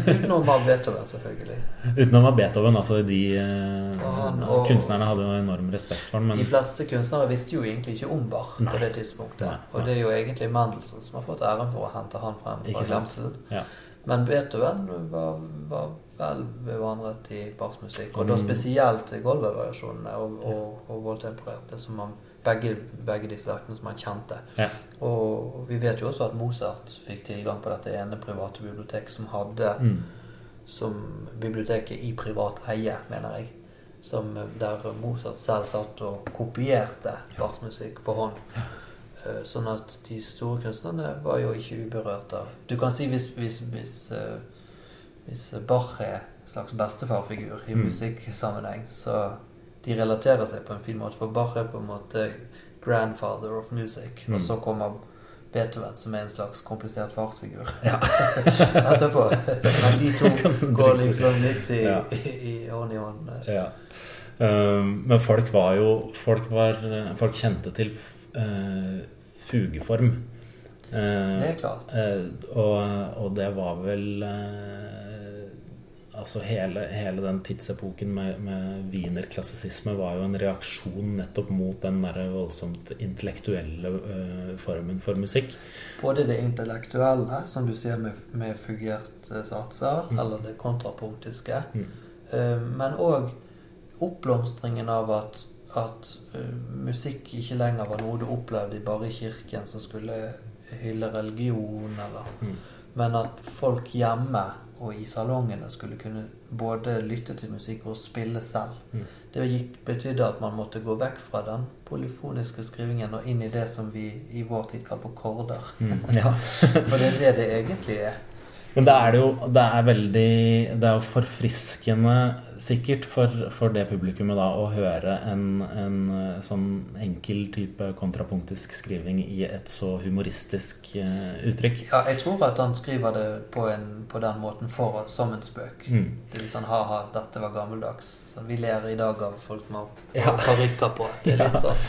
Utenom av Beethoven, selvfølgelig. Utenom av Beethoven. Altså de eh, Og han- og- Kunstnerne hadde jo enorm respekt for den, De fleste kunstnere visste jo egentlig ikke om Bach på det tidspunktet. Nei, Og det er jo egentlig Mendelssohn som har fått æren for å hente han frem fra glemselen. ja. Men Beethoven var, var vel bevandret i i bassmusikk. Og da spesielt Golver-variasjonene og, og, og voldtempererte, som man begge, begge disse verkene som han kjente. Ja. Og vi vet jo også at Mozart fikk tilgang på dette ene private biblioteket som hadde Mm. som biblioteket i privat eie, mener jeg. Som, der Mozart selv satt og kopierte bartsmusikk for hånd. Eh, Sånn at de store kunstnerne var jo ikke uberørt av Du kan si hvis, hvis, hvis, eh, hvis Bach er en slags bestefarfigur i Mm. musikksammenheng, så de relaterer seg på en fin måte. For Bach er på en måte 'grandfather of music', Mm. og så kommer Beethoven, som er en slags komplisert farsfigur Ja. etterpå. Men de to går liksom litt i, Ja. i, hånd i hånd. Ja. Um, men folk var jo Folk, var, folk kjente til uh, fugeform. Uh, Det er klart. Uh, og, og det var vel eh, Altså hele, hele den tidsepoken med, med wienerklassisisme var jo en reaksjon nettopp mot den der voldsomt intellektuelle uh, formen for musikk. Både det intellektuelle, som du sier med, med fugerte satser, Mm. eller det kontrapunktiske, Mm. uh, men òg oppblomstringen av at, at musikk ikke lenger var noe du opplevde bare i kirken som skulle hylle religion, eller Mm. Men at folk hjemme og i salongene skulle kunne både lytte til musikk og spille selv. Mm. Det gikk, betydde at man måtte gå vekk fra den polyfoniske skrivingen og inn i det som vi i vår tid kaller for korder. Mm. Ja. For det er det det egentlig er. Men det er det jo Det er veldig Det er jo forfriskende sikkert for, for det publikummet da å høre en, en eh, sånn enkel type kontrapunktisk skriving i et så humoristisk uh, uttrykk. Ja, jeg tror at han skriver det på, en, på den måten for, som en spøk. Mm. Det er litt sånn ha-ha, dette var gammeldags. Så vi ler i dag av folk som har parykker på. Det er litt sånn.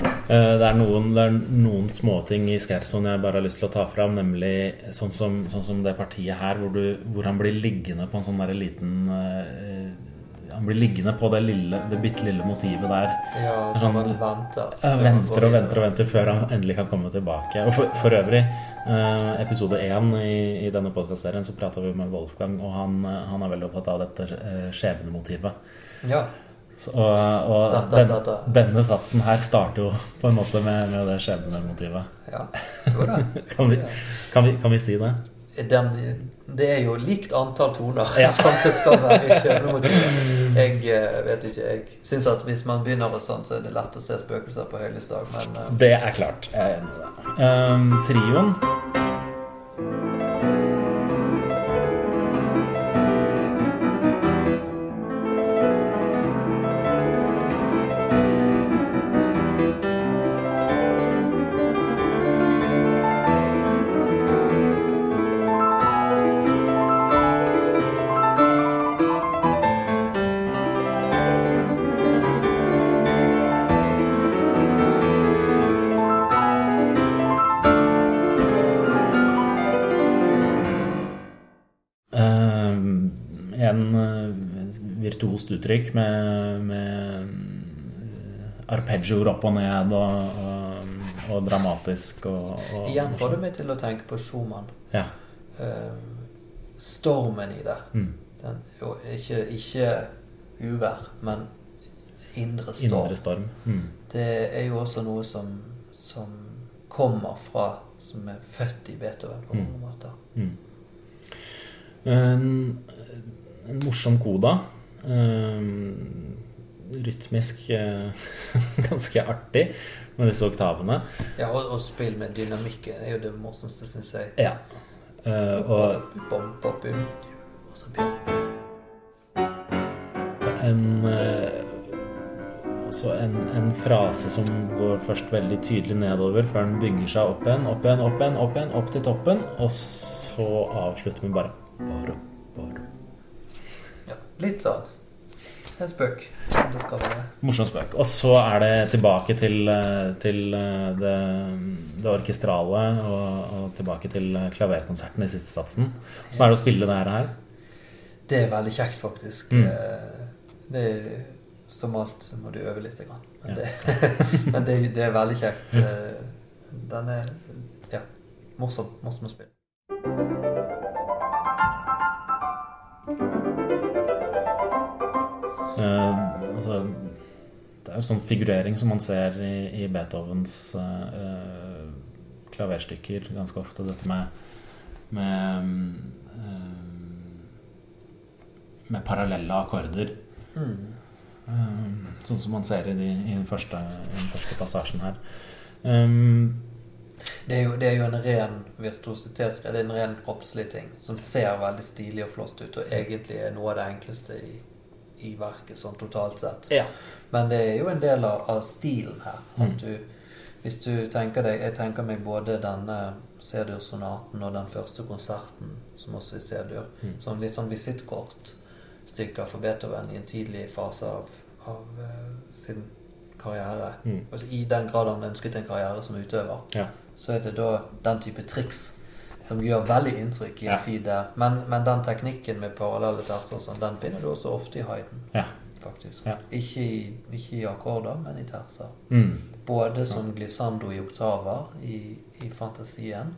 Eh, Det er noen, det er noen småting i Skerson jeg bare har lyst til å ta fram, nemlig sånn som, sånn som det partiet her, hvor, du, hvor han blir liggende på en sånn der liten uh, Han blir liggende på det, lille, det bitte lille motivet der. Ja, Sånn- man venter. Jeg venter og venter og venter før han endelig kan komme tilbake. Og for, for øvrig, uh, episode én i, i denne podkastserien så prata vi med Wolfgang, og han, han er veldig opptatt av dette skjebnemotivet. Ja. Så, og og Da, da, den, da, denne satsen her starter jo på en måte med, med det skjebnemotivet. ja. Jo da. Kan vi, kan, vi, kan vi si det? Den, det er jo likt antall toner Ja. som det skal være i skjebnemotivet. Jeg eh, vet ikke. Jeg syns at hvis man begynner og sånn, så er det lett å se spøkelser på høylysdag, men uh... Det er klart. Jeg er enig i det. Um, trioen virtuost med, med uh, arpeggioer opp og ned og, og, og dramatisk og, og igjen får det meg til å tenke på Schumann. Ja. Uh, stormen i det. Mm. Den, jo, ikke, ikke uvær, men indre storm. Indre storm. Mm. Det er jo også noe som, som kommer fra Som er født i Beethoven på Mm. mange måter. Mm. En, en morsom koda. Um, rytmisk eh, ganske artig med disse oktavene. Ja, og, og spill med dynamikken er jo det morsomste, syns jeg. Ja. Uh, og Bom, bom, bom. Og så en uh, en, en frase som går først veldig tydelig nedover før den bygger seg opp igjen, opp igjen, opp igjen, opp igjen, opp til toppen, og så avslutter vi bare bare, bare. ja, Litt sånn. En spøk. Morsom spøk. Og så er det tilbake til, eh, til eh, det, det orkestrale og, og tilbake til klaverkonserten i siste satsen. Åssen er det å spille det her? Det er veldig kjekt, faktisk. Mm. Eh, Det er, som alt må du øve litt. Men, Ja. det, men det, det er veldig kjekt. Den er ja, morsom, morsom å spille. Eh, altså, det er jo sånn figurering som man ser i, i Beethovens eh, klaverstykker ganske ofte. Dette med med, eh, med parallelle akkorder. Mm. Sånn som man ser i, de, i, den, første, i den første passasjen her. Um, det, er jo, det er jo en ren virtuositetsgreie. Det er en ren kroppslig ting som ser veldig stilig og flott ut, og egentlig er noe av det enkleste i, i verket sånn totalt sett. Ja. Men det er jo en del av, av stilen her. At Mm. du, hvis du tenker deg Jeg tenker meg både denne C-dur-sonaten og den første konserten, som også er C-dur, Mm. som litt sånn visittkortstykker for Beethoven i en tidlig fase av, av uh, sin karriere. Mm. Altså, I den grad han ønsket en karriere som utøver, Ja. så er det da den type triks som gjør veldig inntrykk i en Ja. tid der. Men, men den teknikken med parallelle terser sånn, den finner du også ofte i Haydn, Ja. faktisk. Ja. Ikke, i, ikke i akkorder, men i terser. Mm. Både som glissando i oktaver i, i fantasien,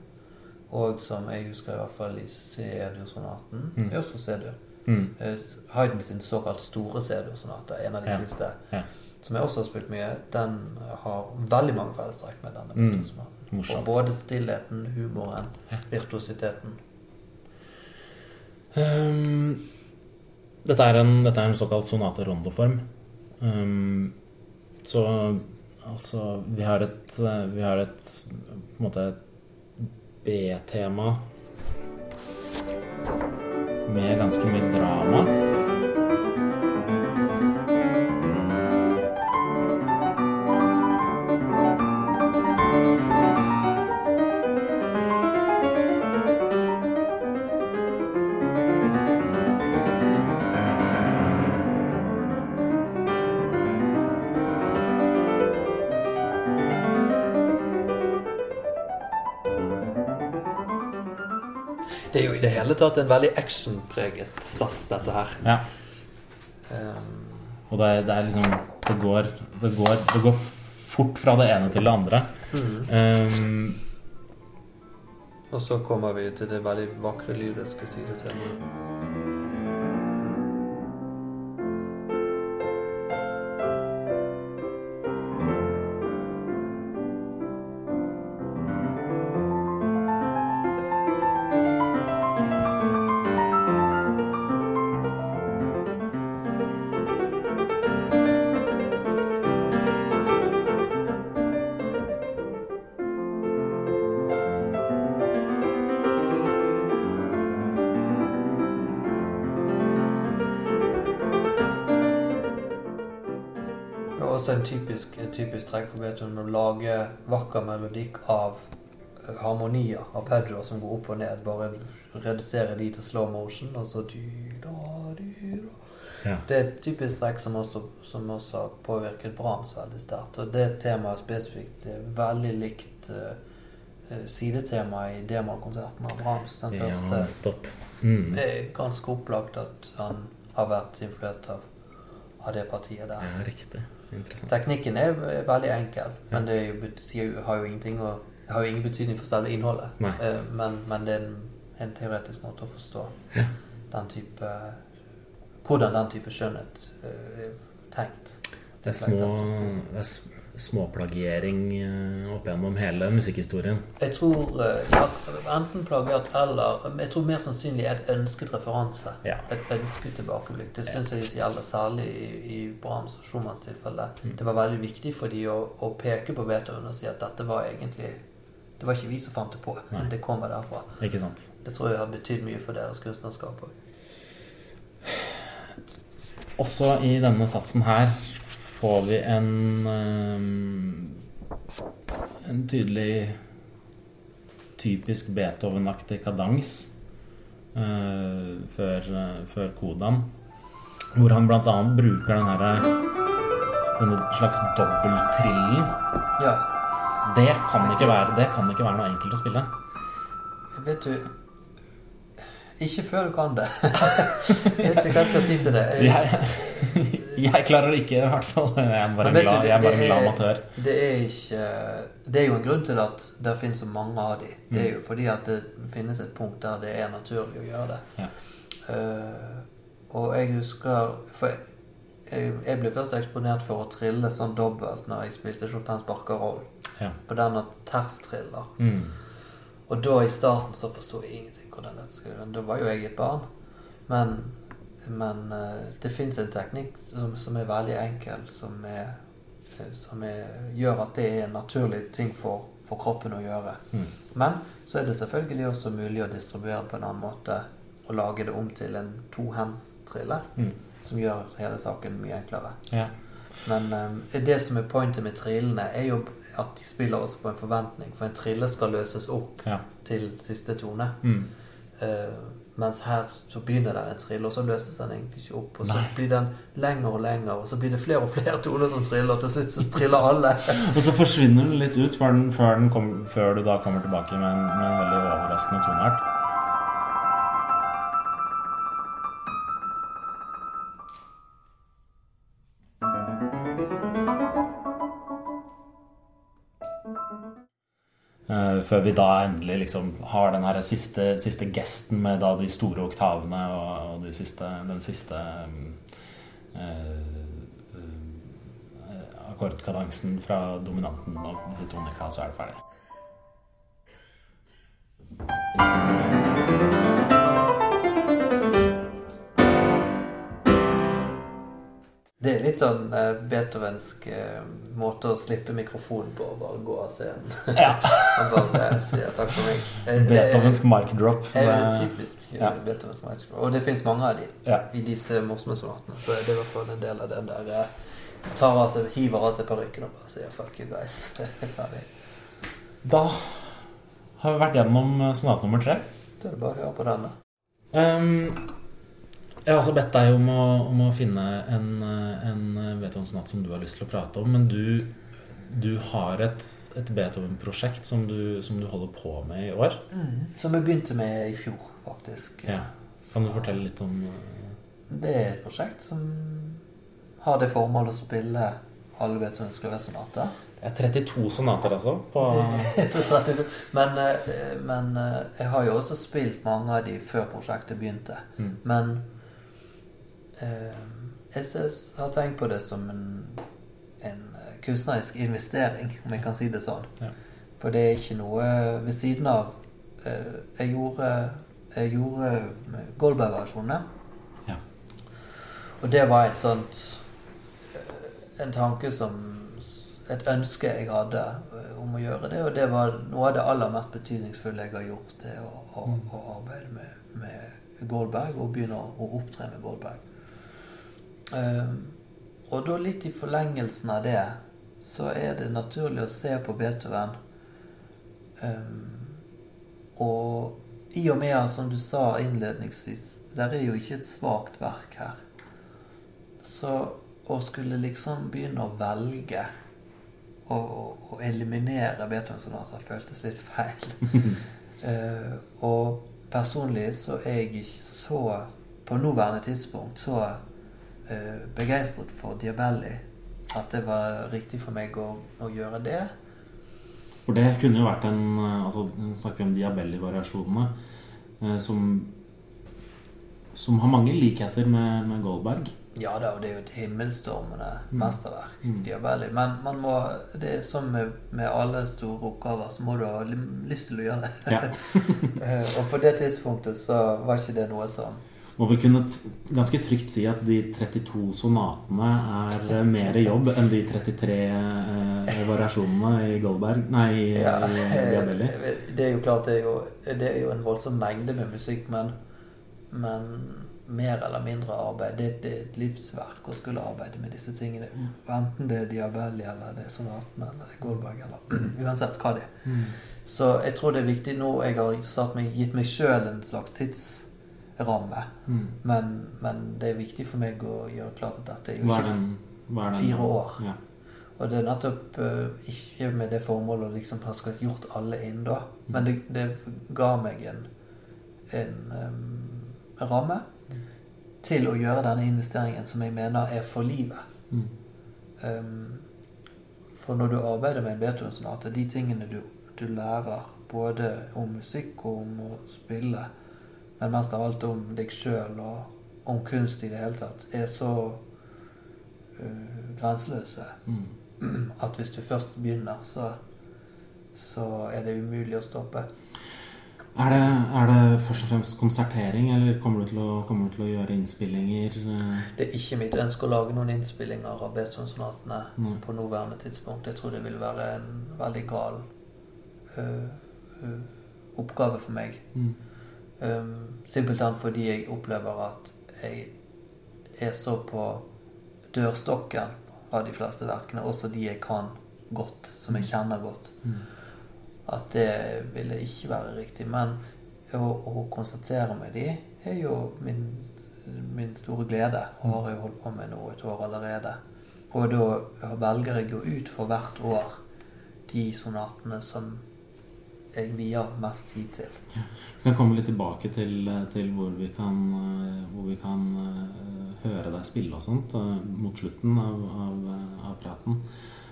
og som jeg husker i hvert fall i C-dur-sonaten. Mm. Også C-dur. Mm. Eh, sin såkalt store C-dur-sonate, en av de siste, Ja. som jeg også har spilt mye, den har veldig mange fellestrekk med denne Mm. Beethoven-sonaten. Og både stillheten, humoren, virtuositeten. Um, dette, er en, dette er en såkalt sonate rondoform. Um, så altså Vi har et eh, Vi har et på en måte B-tema med ganske mye drama. Det er jo i det hele tatt en veldig actionpreget sats, dette her. Ja. Um, Og det er, det er liksom det går, det, går, det går fort fra det ene til det andre. Um, og så kommer vi til det veldig vakre lyriske sidetemaet. Det for Beethoven å lage vakker melodikk av harmonier av arpeggier som går opp og ned. Bare redusere de til slow motion, og så dy, da, dy, da. ja. Det er et typisk trekk som også, som også har påvirket Brahms veldig sterkt. Og det temaet spesifikt er veldig likt uh, sidetemaet i D-moll-konserten av Brahms. Den ja, første. Mm. Det er ganske opplagt at han har vært influert av, av det partiet der. Ja, riktig. Teknikken er veldig enkel, men det jo, har jo har jo ingen betydning for selve innholdet. Eh, men, men det er en, en teoretisk måte å forstå Ja. den type Hvordan den type skjønnhet eh, er tenkt. Det er, små, det er småplagiering eh, opp gjennom hele musikkhistorien. Jeg tror eh, ja, enten plagiat eller Jeg tror mer sannsynlig et ønsket referanse. Ja. Et ønsket tilbakeblikk. Det syns jeg gjelder særlig i, i Brahms og Schumanns tilfelle. Mm. Det var veldig viktig for de å, å peke på Beethoven og si at dette var egentlig Det var ikke vi som fant det på, Nei. men det kommer derfra. Ikke sant? Det tror jeg har betydd mye for deres kunstnerskap òg. Også i denne satsen her får vi en eh, En tydelig typisk Beethoven-aktig kadans eh, før, eh, før kodaen. Hvor han annet bruker den herre denne slags dobbelttrillen. Ja. Det kan, ikke være, det kan ikke være noe enkelt å spille. Vet du Ikke før du kan det. jeg vet ikke hva jeg skal si til det. Jeg, jeg klarer det ikke, i hvert fall. Jeg er bare en glad, jeg er amatør. Det er ikke Det er jo en grunn til at det finnes så mange av de. Det Mm. er jo fordi at det finnes et punkt der det er naturlig å gjøre det. Ja. Uh, og jeg husker For jeg, jeg ble først eksponert for å trille sånn dobbelt når jeg spilte Chopins Barcarolle. Ja. På den at terstriller. Mm. Og da i starten så forsto jeg ingenting hvordan dette skulle. Da var jo jeg et barn. Men, men eh, det fins en teknikk som, som er veldig enkel, som, er, eh, som er, gjør at det er en naturlig ting for, for kroppen å gjøre. Mm. Men så er det selvfølgelig også mulig å distribuere på en annen måte og lage det om til en tohandstrille, Mm. som gjør hele saken mye enklere. Ja. Men um, det som er pointet med trillene, er jo at de spiller også på en forventning. For en trille skal løses opp Ja. til siste tone. Mm. Eh, mens her så begynner der en trille, og så løses den egentlig ikke opp. Og så Nei. blir den lenger og lenger, og så blir det flere og flere toner som triller, og til slutt så triller alle. Og så forsvinner den litt ut før, den, før, den kom, før du da kommer tilbake med en, med en veldig overraskende toneart. Før vi da endelig liksom har den her siste, siste gesten med da de store oktavene og, og de siste, den siste um, eh, eh, akkordkadansen fra dominanten og tonika, så er det ferdig. Det er litt sånn uh, beethovensk uh, måte å slippe mikrofonen på, og bare gå av scenen. Ja. og bare si takk for meg. Eh, Beethovensk mic drop. Det er typisk Ja. mic drop. Og det fins mange av de Ja. i disse morsomme sonatene. Så det er i hvert fall en del av den der tar av seg, hiver av seg parykken og bare sier 'fuck you guys'. Er ferdig. Da har vi vært gjennom sonat nummer tre. Da er det bare å høre på den, da. Um, jeg har også bedt deg om å, om å finne en, en Beethoven-sonat som du har lyst til å prate om, men du, du har et, et Beethoven-prosjekt som, du- som du holder på med i år. Som jeg begynte med i fjor, faktisk. Ja. Kan du fortelle litt om eh, Det er et prosjekt som har det formål å spille alle Beethovens klaversonater. Det er 32 sonater, altså? På, men, eh, men eh, jeg har jo også spilt mange av de før prosjektet begynte. Mm. Men jeg ses- har tenkt på det som en, en eh, kunstnerisk investering, om jeg kan si det sånn. Ja. For det er ikke noe ved siden av eh, Jeg gjorde, jeg gjorde Goldberg-versjonene. Ja. Og det var et sånt eh, En tanke som Et ønske jeg hadde eh, om å gjøre det. Og det var noe av det aller mest betydningsfulle jeg har gjort. Det å, å, å arbeide med, med Goldberg og begynne å, å opptre med Goldberg. Um, og da litt i forlengelsen av det så er det naturlig å se på Beethoven um, Og i og med som du sa innledningsvis, der er jo ikke et svakt verk her. Så å skulle liksom begynne å velge og eliminere Beethoven-sonater føltes litt feil. uh, og personlig så er jeg ikke så på nåværende tidspunkt så uh, begeistret for Diabelli at det var riktig for meg å, å gjøre det. For det kunne jo vært en eh, Altså, snakker vi om Diabelli-variasjonene, eh, som som har mange likheter med, med Goldberg. Ja da, og det er jo et himmelstormende Mm. mesterverk. Mm. Diabelli. Men man må, det er som med, med alle store oppgaver, så må du ha lyst til å gjøre det. Ja. Eh, og på det tidspunktet så var ikke det noe som Må vel kunne ganske trygt si at de 32 sonatene er eh, mer jobb enn de 33 eh, variasjonene i Goldberg Nei, i, Ja, i Diabelli. Det er jo klart det er jo, det er jo en voldsom mengde med musikk, men, men mer eller mindre arbeid. Det, det er et livsverk å skulle arbeide med disse tingene. Enten det er Diabelli, eller det er sonatene eller det er Goldberg, eller uansett hva det er. Mm. Så jeg tror det er viktig nå Jeg har meg, gitt meg sjøl en slags tidsramme. Mm. Men, men det er viktig for meg å gjøre klart at dette er jo ikke er den? fire år. Ja. Og det er nettopp uh, ikke med det formålet å liksom ha skal gjort alle inn da. Men det, det ga meg en, en um, ramme til å gjøre denne investeringen som jeg mener er for livet. Mm. Um, for når du arbeider med en Beethoven-sonate, de tingene du, du lærer både om musikk og om å spille, men mest av alt om deg sjøl og om kunst i det hele tatt, er så uh, grenseløse. Mm. At hvis du først begynner, så, så er det umulig å stoppe. Er det, er det først og fremst konsertering, eller kommer du til å, du til å gjøre innspillinger? eh? Det er ikke mitt ønske å lage noen innspillinger av Beethoven-sonatene Nei. på nåværende tidspunkt. Jeg tror det vil være en veldig gal uh, uh, oppgave for meg. Mm. Um, simpelthen fordi jeg opplever at jeg er så på dørstokken av de fleste verkene, også de jeg kan godt, som jeg kjenner godt, Mm. at det ville ikke være riktig. Men å, å konsentrere meg de er jo min, min store glede, og har jeg holdt på med nå et år allerede. Og da velger jeg jo ut for hvert år de sonatene som jeg vier mest tid til. Vi kan komme litt tilbake til, til hvor vi kan, eh, hvor vi kan eh, høre deg spille og sånt eh, mot slutten av, av, av praten.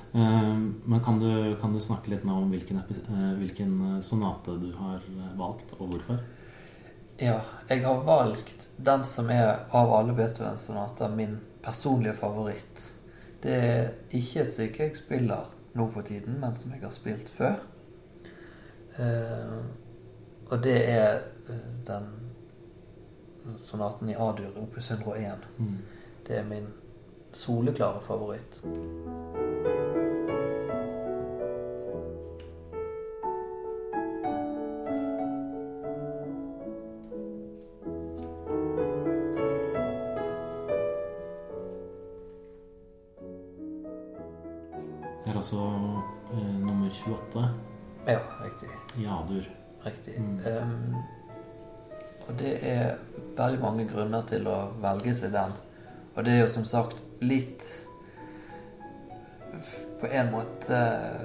Men kan du, kan du snakke litt nå om hvilken, hvilken sonate du har valgt, og hvorfor? Ja, jeg har valgt den som er av alle Beethovens sonater min personlige favoritt. Det er ikke et stykke jeg spiller nå for tiden, men som jeg har spilt før. Og det er eh, den sonaten i A-dur, opus 101. Mm. Det er min soleklare favoritt. Grunner til å velge seg den. Og det er jo som sagt litt På en måte eh,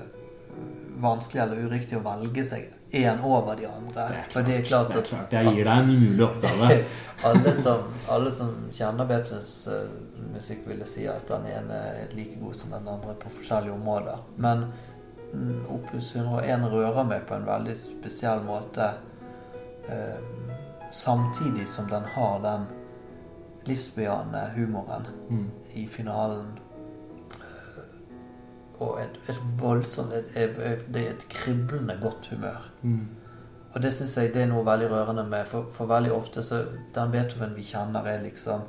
vanskelig eller uriktig å velge seg én over de andre. For det er klart det er at klart. Jeg gir deg en umulig oppgave. alle, som, alle som kjenner Beethovens eh, musikk, ville si at den ene er like god som den andre på forskjellige områder. Men mm, Opus 101 rører meg på en veldig spesiell måte. eh, samtidig som den har den livsbejaende humoren Mm. i finalen. Eh, og et, et voldsomt et, et, Det er et kriblende godt humør. Mm. Og det syns jeg det er noe veldig rørende med. For, for veldig ofte så Den Beethoven vi kjenner, er liksom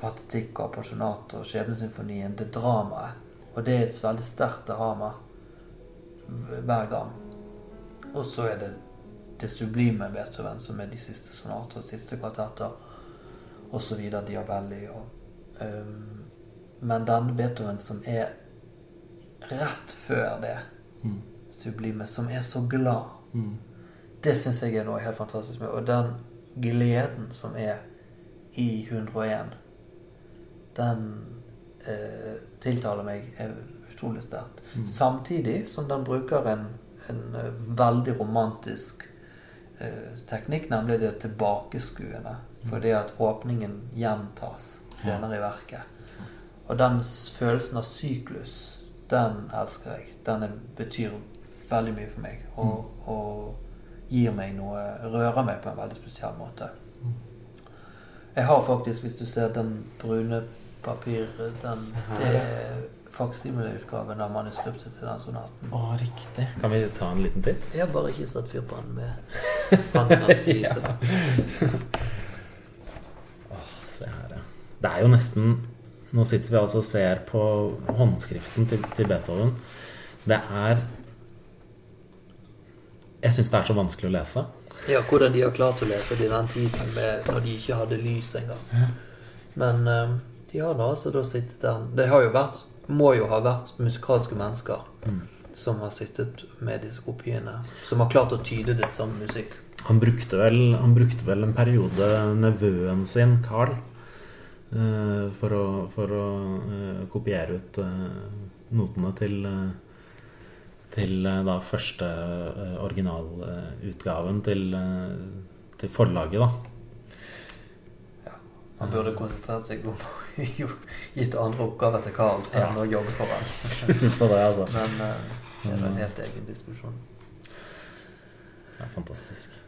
patetikk og appasjonat og skjebnesymfonien. Det er dramaet. Og det er et veldig sterkt drama hver gang. Og så er det det sublime Beethoven, som er de siste sonater, siste kvartetter osv. Diabelli og um, Men den Beethoven som er rett før det Mm. sublime, som er så glad Mm. det syns jeg er noe helt fantastisk med. Og den gleden som er i 101, den eh, tiltaler meg eh, utrolig sterkt. Mm. Samtidig som den bruker en, en eh, veldig romantisk teknikk, nemlig det tilbakeskuende. Fordi at åpningen gjentas senere i verket. Og den følelsen av syklus, den elsker jeg. Den er, betyr veldig mye for meg. Og, og gir meg noe Rører meg på en veldig spesiell måte. Jeg har faktisk, hvis du ser den brune papiret den, Det er faksimileutgaven av manuskriptet til den sonaten. Å, riktig. Kan vi ta en liten titt? Jeg har bare ikke satt fyr på den med pannersfise. Se her, ja. Det er jo nesten Nå sitter vi altså og ser på håndskriften til, til Beethoven. Det er Jeg syns det er så vanskelig å lese. Ja, hvordan de har klart å lese det i den tiden med, når de ikke hadde lys engang. Men eh, de har da altså da sittet der Det har jo vært må jo ha vært musikalske mennesker som har sittet med disse kopiene. Som har klart å tyde det som musikk. Han brukte vel, han brukte vel en periode nevøen sin, Carl, eh, for å, for å eh, kopiere ut eh, notene til til da første originalutgaven til, til forlaget, da. Ja, Han burde konsentrert seg om å gitt andre oppgaver til Carl enn å jobbe for det, altså. Men det er en helt egen diskusjon. Ja, fantastisk.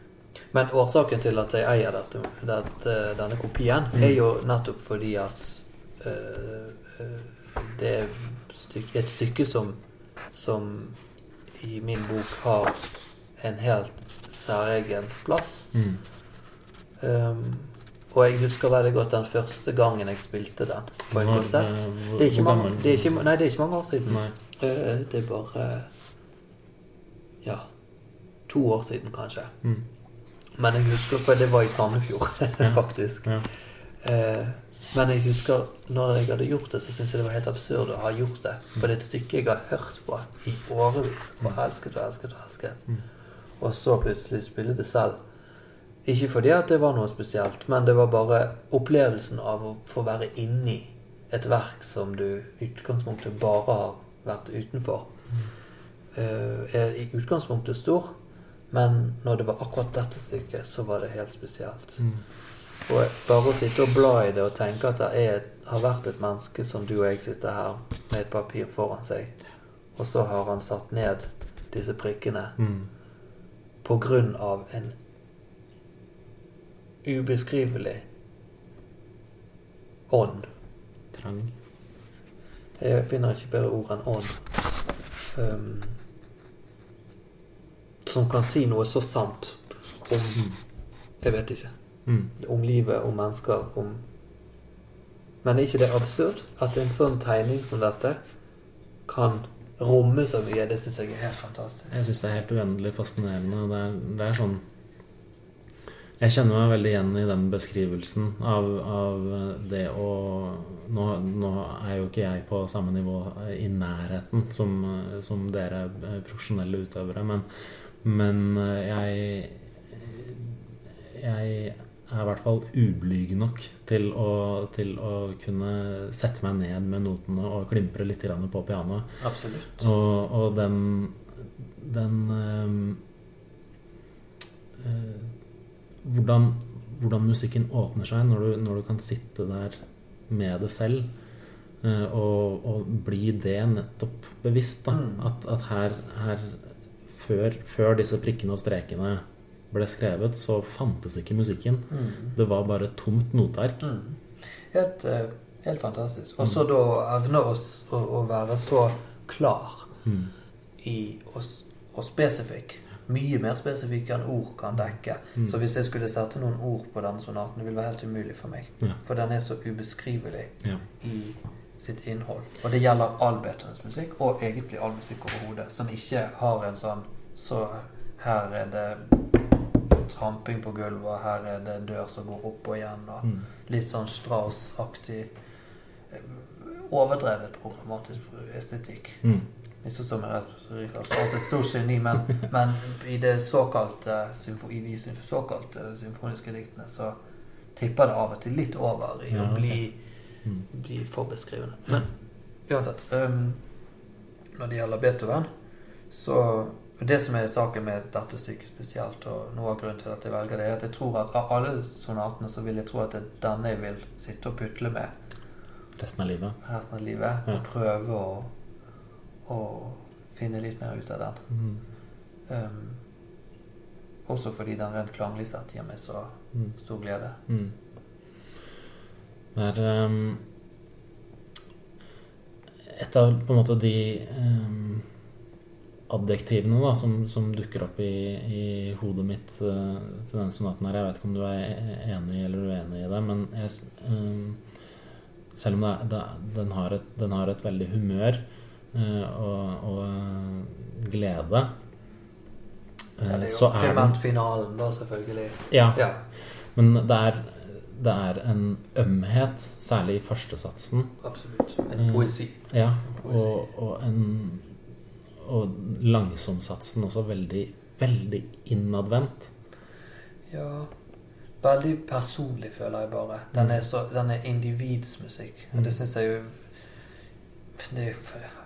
Men årsaken til at jeg eier dette, dette, denne kopien, er jo nettopp fordi at eh, det er et stykke som, som i min bok har en helt særegen plass. Mm. Um, og jeg husker veldig godt den første gangen jeg spilte den på en konsert. Det er det er det er ikke mange år siden. Nei. Eh, Det er bare ja, to år siden, kanskje. Mm. Men jeg husker, for det var i Sandefjord, faktisk. Ja. Ja. men jeg husker når jeg hadde gjort det, så syntes jeg det var helt absurd å ha gjort det. For det er et stykke jeg har hørt på i årevis og elsket og elsket og elsket. Mm. Og så plutselig spille det selv. Ikke fordi at det var noe spesielt, men det var bare opplevelsen av å få være inni et verk som du i utgangspunktet bare har vært utenfor. Eh, er i utgangspunktet stor, men når det var akkurat dette stykket, så var det helt spesielt. Mm. Og bare å sitte og bla i det og tenke at det er, har vært et menneske som du og jeg sitter her med et papir foran seg, og så har han satt ned disse prikkene Mm. på grunn av en ubeskrivelig ånd. Trang. Jeg finner ikke bedre ord enn ånd. Um, som kan si noe så sant om Jeg vet ikke. Mm. Om livet, om mennesker, om Men er ikke det absurd? At en sånn tegning som dette kan romme så mye? Det syns jeg er helt fantastisk. Jeg syns det er helt uendelig fascinerende. Det er, det er sånn Jeg kjenner meg veldig igjen i den beskrivelsen av, av det å nå, nå er jo ikke jeg på samme nivå i nærheten som, som dere profesjonelle utøvere, men, men eh, jeg Jeg er i hvert fall ublyg nok til å, til å kunne sette meg ned med notene og klimpre litt på pianoet. Absolutt. Og, og den Den øh, eh, hvordan, hvordan musikken åpner seg når du, når du kan sitte der med det selv. eh, og, og bli det nettopp bevisst. Da. Mm. At, at her, her før, før disse prikkene og strekene ble skrevet, så fantes ikke musikken. Mm. Det var bare tomt noteark. Mm. Helt, eh, helt fantastisk. Og så da evne oss å, å være så klar Mm. i og, og spesifikk. Mye mer spesifikke enn ord kan dekke. Mm. Så hvis jeg skulle sette noen ord på denne sonaten, det ville være helt umulig for meg. Ja. For den er så ubeskrivelig Ja. i sitt innhold. Og det gjelder all Beethovens musikk, og egentlig all musikk overhodet, som ikke har en sånn Så her er det tramping på gulvet, og her er det en dør som går opp og igjen, og Mm. litt sånn Strauss-aktig eh, overdrevet programmatisk estetikk. Mm. Misforstå meg rett, Rikard. Altså et stort geni, men, men i, det såkalte, i de såkalte symfoniske diktene så tipper det av og til litt over i Ja, å bli, Mm. bli for beskrivende. Men uansett um, Når det gjelder Beethoven, så Det som er saken med dette stykket spesielt, og noe av grunnen til at jeg velger det, er at jeg tror at av alle sonatene så vil jeg tro at det er denne jeg vil sitte og putle med Resten av livet. resten av livet. Ja. Prøve å, å finne litt mer ut av den. Mm. Um, også fordi den rent klanglig sett gir meg så Mm. stor glede. Mm. Det er um, et av på en måte de um, adjektivene da, som, som dukker opp i, i hodet mitt uh, til denne sonaten her. Jeg vet ikke om du er enig eller uenig i det, men jeg, ehm, selv om det, er- det, den, har et, den har et veldig humør og, og eh, glede, Ja, eh, det er jo er primært finalen, da, selvfølgelig. Ja, Ja. men det er, det er en ømhet, særlig i førstesatsen. Absolutt. En Mm. poesi. Ja, Poesi. og, og, en, og langsomsatsen også veldig, veldig innadvendt. Ja Veldig personlig, føler jeg bare. Den er, så, den er individsmusikk. Og Mm. det syns jeg jo jo det er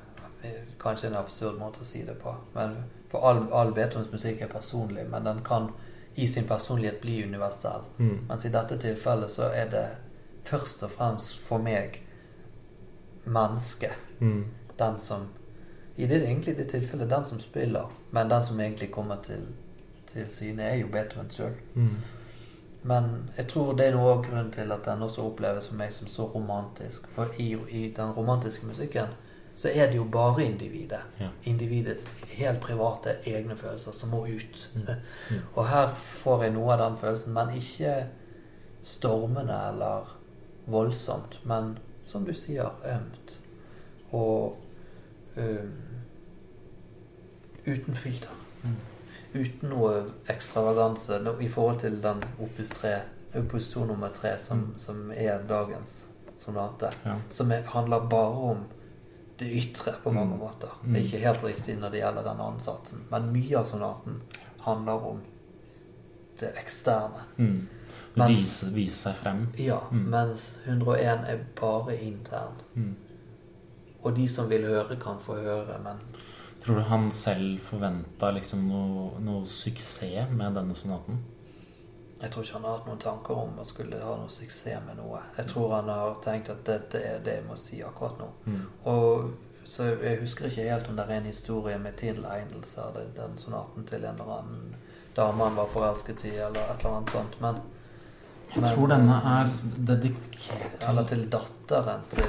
kanskje en absurd måte å si det på. Men For all, all Beethovens musikk er personlig, men den kan i sin personlighet bli universell. Mm. Mens i dette tilfellet så er det først og fremst for meg mennesket. Mm. Den som I det egentlig det tilfellet den som spiller, men den som egentlig kommer til, til syne, er jo Beethoven sjøl. Mm. Men jeg tror det er noe av grunnen til at den også oppleves for meg som så romantisk. For i, i den romantiske musikken så er det jo bare individet. Ja. Individets helt private egne følelser som må ut. Mm. Og her får jeg noe av den følelsen, men ikke stormende eller voldsomt. Men som du sier, ømt. Og um, uten filter. Mm. Uten noe ekstravaganse no- i forhold til den opus 3, opus 2 nummer 3, som, Mm. som er dagens sonate. Ja. Som er, handler bare om det ytre på mange Mm. måter. Mm. Det er ikke helt riktig når det gjelder den ansatsen, men mye av sonaten handler om det eksterne. Mm. Mens- Vise, vise seg frem. Ja, Mm. mens 101 er bare intern. Mm. Og de som vil høre, kan få høre, men Tror du han selv forventa liksom noe, noe suksess med denne sonaten? Jeg tror ikke han har hatt noen tanker om å skulle ha noe suksess med noe. Jeg tror han har tenkt at dette er det jeg må si akkurat nå. Mm. Og så Jeg husker ikke helt om det er en historie med tilegnelse av den sonaten til en eller annen dame han var forelsket i, eller et eller annet sånt. Men, Jeg men- tror denne er dedikert Eller til datteren til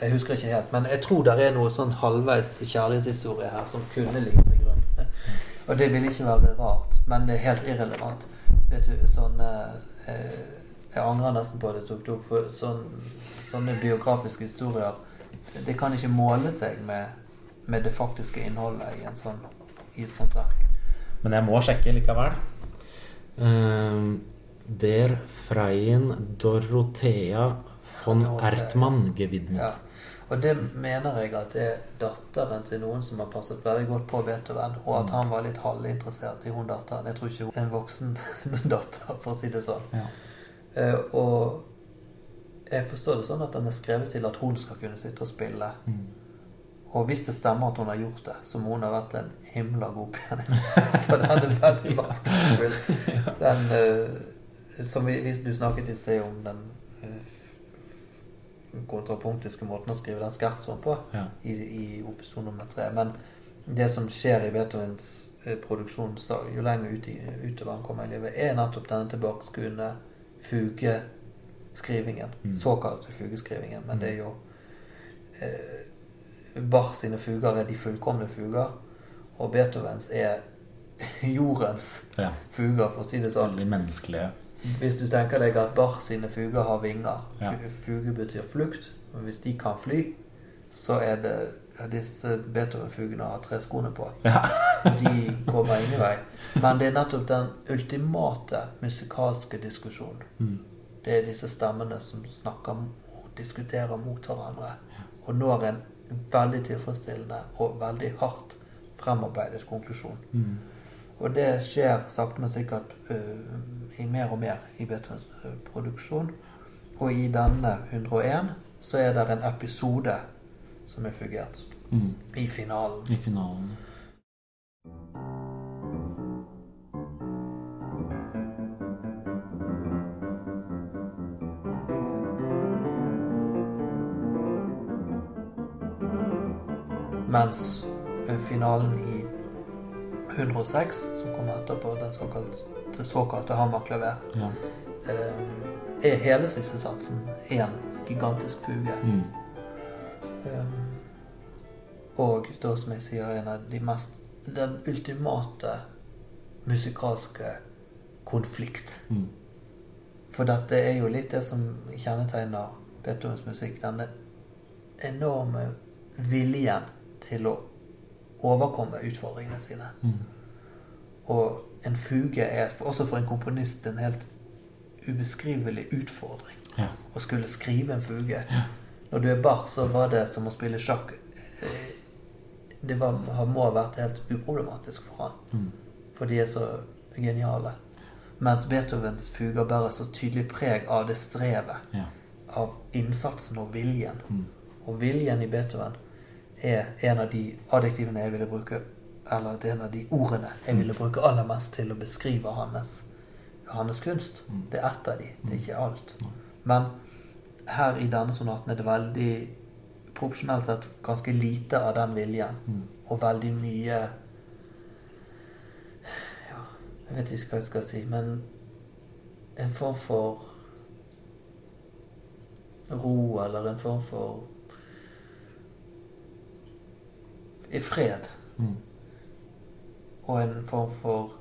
Jeg husker ikke helt, men jeg tror det er noe sånn halvveis kjærlighetshistorie her som kunne ligge til grunn. Og det vil ikke være rart, men det er helt irrelevant. Vet du, sånne eh, Jeg angrer nesten på at jeg tok det opp, for sånn, sånne biografiske historier Det kan ikke måle seg med, med det faktiske innholdet i, en sånn, i et sånt verk. Men jeg må sjekke likevel. Uh, der Freien Dorothea von. Ertmann gewidmet. Ja. Og det mener jeg at det er datteren til noen som har passet veldig godt på Beethoven, og at Mm. han var litt halvinteressert i hun datteren. Jeg tror ikke hun er en voksen datter, for å si det sånn. Ja. Eh, og jeg forstår det sånn at den er skrevet til at hun skal kunne sitte og spille. Mm. Og hvis det stemmer at hun har gjort det, så må hun ha vært en himla god pianist. For den er veldig vanskelig å spille. Den, eh, som vi, du snakket i sted om den kontrapunktiske måten å skrive den skertsoen på Ja. i, i opus 2 nummer 3. Men det som skjer i Beethovens eh, produksjon så jo lenger ut i, utover han kommer i livet, er nettopp denne tilbakeskuende fugeskrivingen. Mm. Såkalte fugeskrivingen. Men det er jo eh, Bach sine fuger er de fullkomne fuger, og Beethovens er jordens ja. fuger, for å si det sånn. Veldig menneskelige. Hvis du tenker deg at Bach sine fuger har vinger Ja. Fuge betyr flukt. Men hvis de kan fly, så er det Disse Beethoven-fugene har tre skoene på. Ja. De kommer ingen vei. Men det er nettopp den ultimate musikalske diskusjonen. Mm. Det er disse stemmene som snakker og diskuterer mot hverandre. Og når en veldig tilfredsstillende og veldig hardt fremarbeidet konklusjon. Mm. Og det skjer sakte, men sikkert uh, i mer og mer i Beethovens produksjon. Og i denne 101 så er det en episode som er fugert Mm. i finalen. I finalen. Mens øh, finalen i 106, som kommer etterpå, den såkalte, det såkalte hammerklaver, Ja. eh, er hele siste satsen én gigantisk fuge. Mm. Eh, og da, som jeg sier, en av de mest Den ultimate musikalske konflikt. Mm. For dette er jo litt det som kjennetegner Beethovens musikk. Denne enorme viljen til å overkomme utfordringene sine. Mm. Og en fuge er også for en komponist en helt ubeskrivelig utfordring. Ja. Å skulle skrive en fuge. Ja. Når du er bar, så var det som å spille sjakk. Eh, Det var, må ha vært helt uproblematisk for han. Mm. For de er så geniale. Mens Beethovens fuger bærer så tydelig preg av det strevet. Ja. Av innsatsen og viljen. Mm. Og viljen i Beethoven er en av de adjektivene jeg ville bruke Eller det er en av de ordene jeg ville bruke aller mest til å beskrive hans, hans kunst. Mm. Det er ett av de, det er ikke alt. Men her i denne sonaten er det veldig proporsjonelt sett ganske lite av den viljen. Mm. Og veldig mye Ja, jeg vet ikke hva jeg skal si, men en form for ro, eller en form for i fred. Mm. Og en form for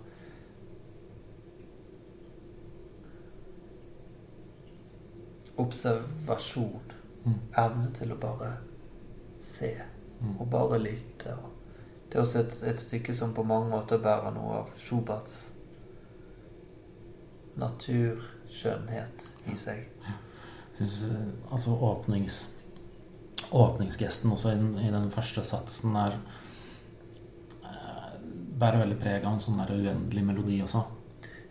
observasjon. Mm. Evne til å bare se Mm. og bare lytte. Det er også et, et stykke som på mange måter bærer noe av Schuberts naturskjønnhet i seg. Jeg synes eh, altså åpnings åpningsgesten også i den, i den første satsen er eh, bærer veldig preg av en sånn der uendelig melodi også.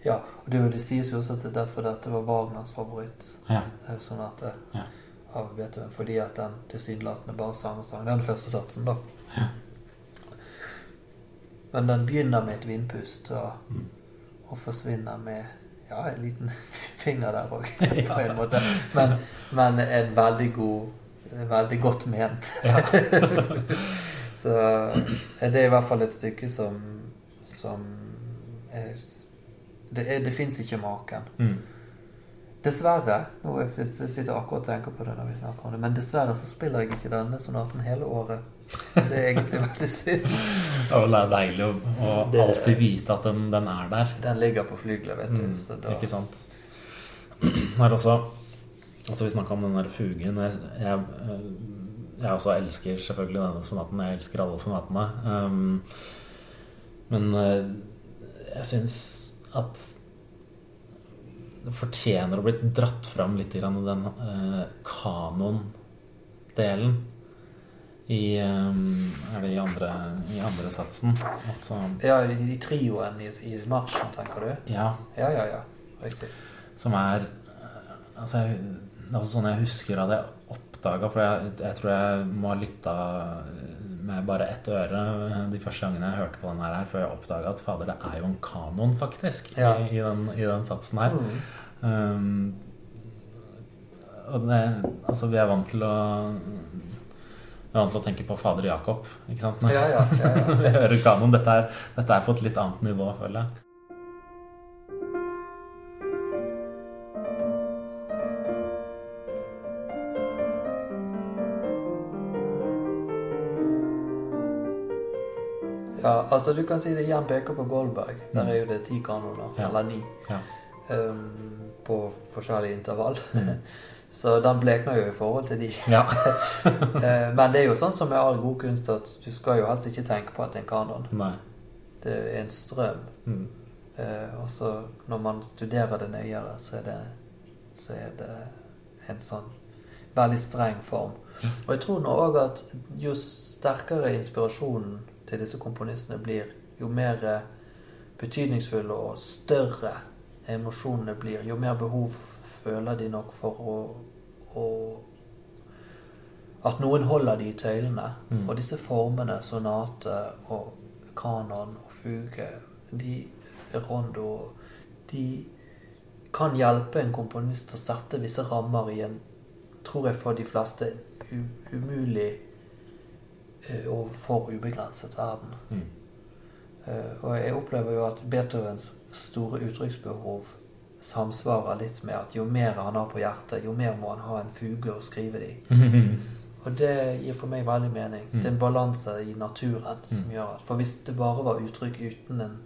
Ja, og det, det sies jo også at det er derfor dette var Wagners favoritt. Ja. Det er jo sånn at det, Ja. av Beethoven, fordi at den tilsynelatende bare sang og sang. Det er den første satsen, da. Ja. Men den begynner med et vindpust og, Mm. og forsvinner med ja, en liten finger der òg, på en måte. Men, men en veldig god Veldig godt ment. Ja. Så det er i hvert fall et stykke som som er Det, er, det fins ikke maken. Mm. Dessverre nå jeg sitter akkurat og tenker på det når vi snakker om det, men dessverre så spiller jeg ikke denne sonaten hele året. Det er egentlig veldig synd. Det er deilig å, å Det- alltid vite at den, den er der. Den ligger på flygelet, vet du. Mm, Så da, Ikke sant? Det er også Altså Vi snakka om den der fugen. Jeg, jeg, jeg også elsker selvfølgelig denne sonaten. Jeg elsker alle sonatene. Um, men eh, jeg syns at det fortjener å bli dratt fram litt i den uh, kanondelen i um, Er det i andre, i andre satsen? Altså ja, i, trioen i, i marsjen, tenker du? Ja. Ja, ja, ja. Riktig. Som er eh, Altså, jeg, det er også sånn jeg husker at jeg oppdaga For jeg, jeg tror jeg må ha lytta med bare ett øre de første gangene jeg hørte på den her, før jeg oppdaga at fader, det er jo en kanon, faktisk, Ja. i, i, den, i den satsen her. Mm. Um, og det Altså, vi er vant til å Vi er vant til å tenke på fader Jakob, ikke sant? Ja, ja, ja, ja. Vi hører kanon. Dette er, dette er på et litt annet nivå, føler jeg. Ja, altså du kan si det igjen peker på Goldberg. Der er jo det ti kanoner, Ja. eller ni, Ja. um, på forskjellige intervall. Mm. Så den blekner jo i forhold til de. Ja. Eh, Men det er jo sånn som med all god kunst at du skal jo helst ikke tenke på at det er en kanon. Nei. Det er en strøm. Mm. Eh, Og så når man studerer det nøyere, så er det, så er det en sånn veldig streng form. Og jeg tror nå òg at jo sterkere inspirasjonen til disse komponistene blir, jo mer eh, betydningsfulle og større emosjonene blir, jo mer behov føler de nok for å, å At noen holder de i tøylene. Mm. Og disse formene, sonate og kanon og fuge, de rondo, de kan hjelpe en komponist å sette visse rammer i en, tror jeg for de fleste, umulig og for ubegrenset verden. Mm. Eh, Og jeg opplever jo at Beethovens store uttrykksbehov samsvarer litt med at jo mer han har på hjertet, jo mer må han ha en fuge å skrive det i. Og det gir for meg veldig mening. Mm. Det er en balanse i naturen som Mm. gjør at For hvis det bare var uttrykk uten en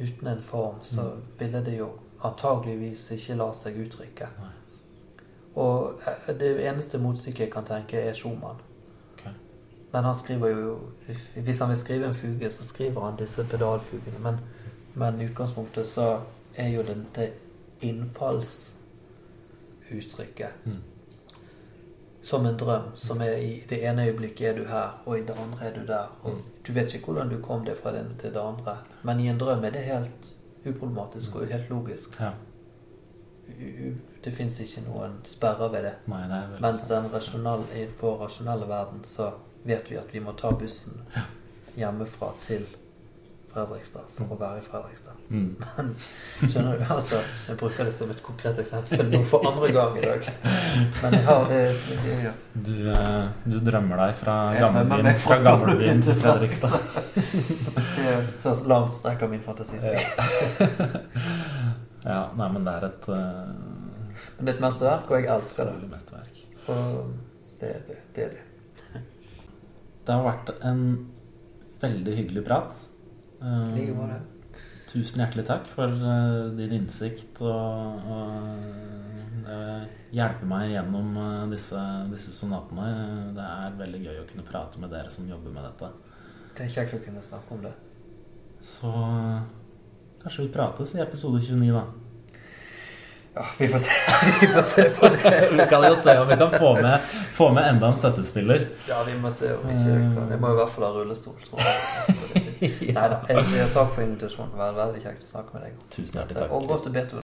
uten en form, så Mm. ville det jo antageligvis ikke la seg uttrykke. Og eh, det eneste motstykket jeg kan tenke, er Schumann. Men han skriver jo Hvis han vil skrive en fuge, så skriver han disse pedalfugene. Men, men i utgangspunktet så er jo det, det innfallsuttrykket Mm. som en drøm. Som er i det ene øyeblikket er du her, og i det andre er du der. Og Mm. du vet ikke hvordan du kom deg fra det ene til det andre. Men i en drøm er det helt uproblematisk og helt logisk. Ja. Det fins ikke noen sperrer ved det. Nei, det Mens den rasjonal, i vår rasjonelle verden så vet vi at vi må ta bussen hjemmefra til Fredrikstad for å være i Fredrikstad. Mm. Men skjønner du? Altså, jeg bruker det som et konkret eksempel nå for andre gang i dag. Men jeg har det, det ja. Du, eh, du drømmer deg fra gamlebyen fra gamlebyen til Fredrikstad. det er Så langt strekker min fantasi seg. Ja, nei, men det er et uh, det er et mesterverk, og jeg elsker det. utrolig mesterverk. Og det er det. det, er det. Det har vært en veldig hyggelig prat. Uh. Tusen hjertelig takk for uh, din innsikt og, og det hjelper meg gjennom uh, disse, disse sonatene. Det er veldig gøy å kunne prate med dere som jobber med dette. Det er kjekt å kunne snakke om det. Så kanskje vi prates i episode 29, da. Ja, vi får se, vi får se på det. vi kan jo se om vi kan få med, få med enda en støttespiller. Ja, vi må se om vi ikke vi kan. Jeg må i hvert fall ha rullestol, tror jeg. Nei da. Jeg sier takk for invitasjonen. Det var veldig kjekt å snakke med deg. Tusen hjertelig takk. Og godt å be til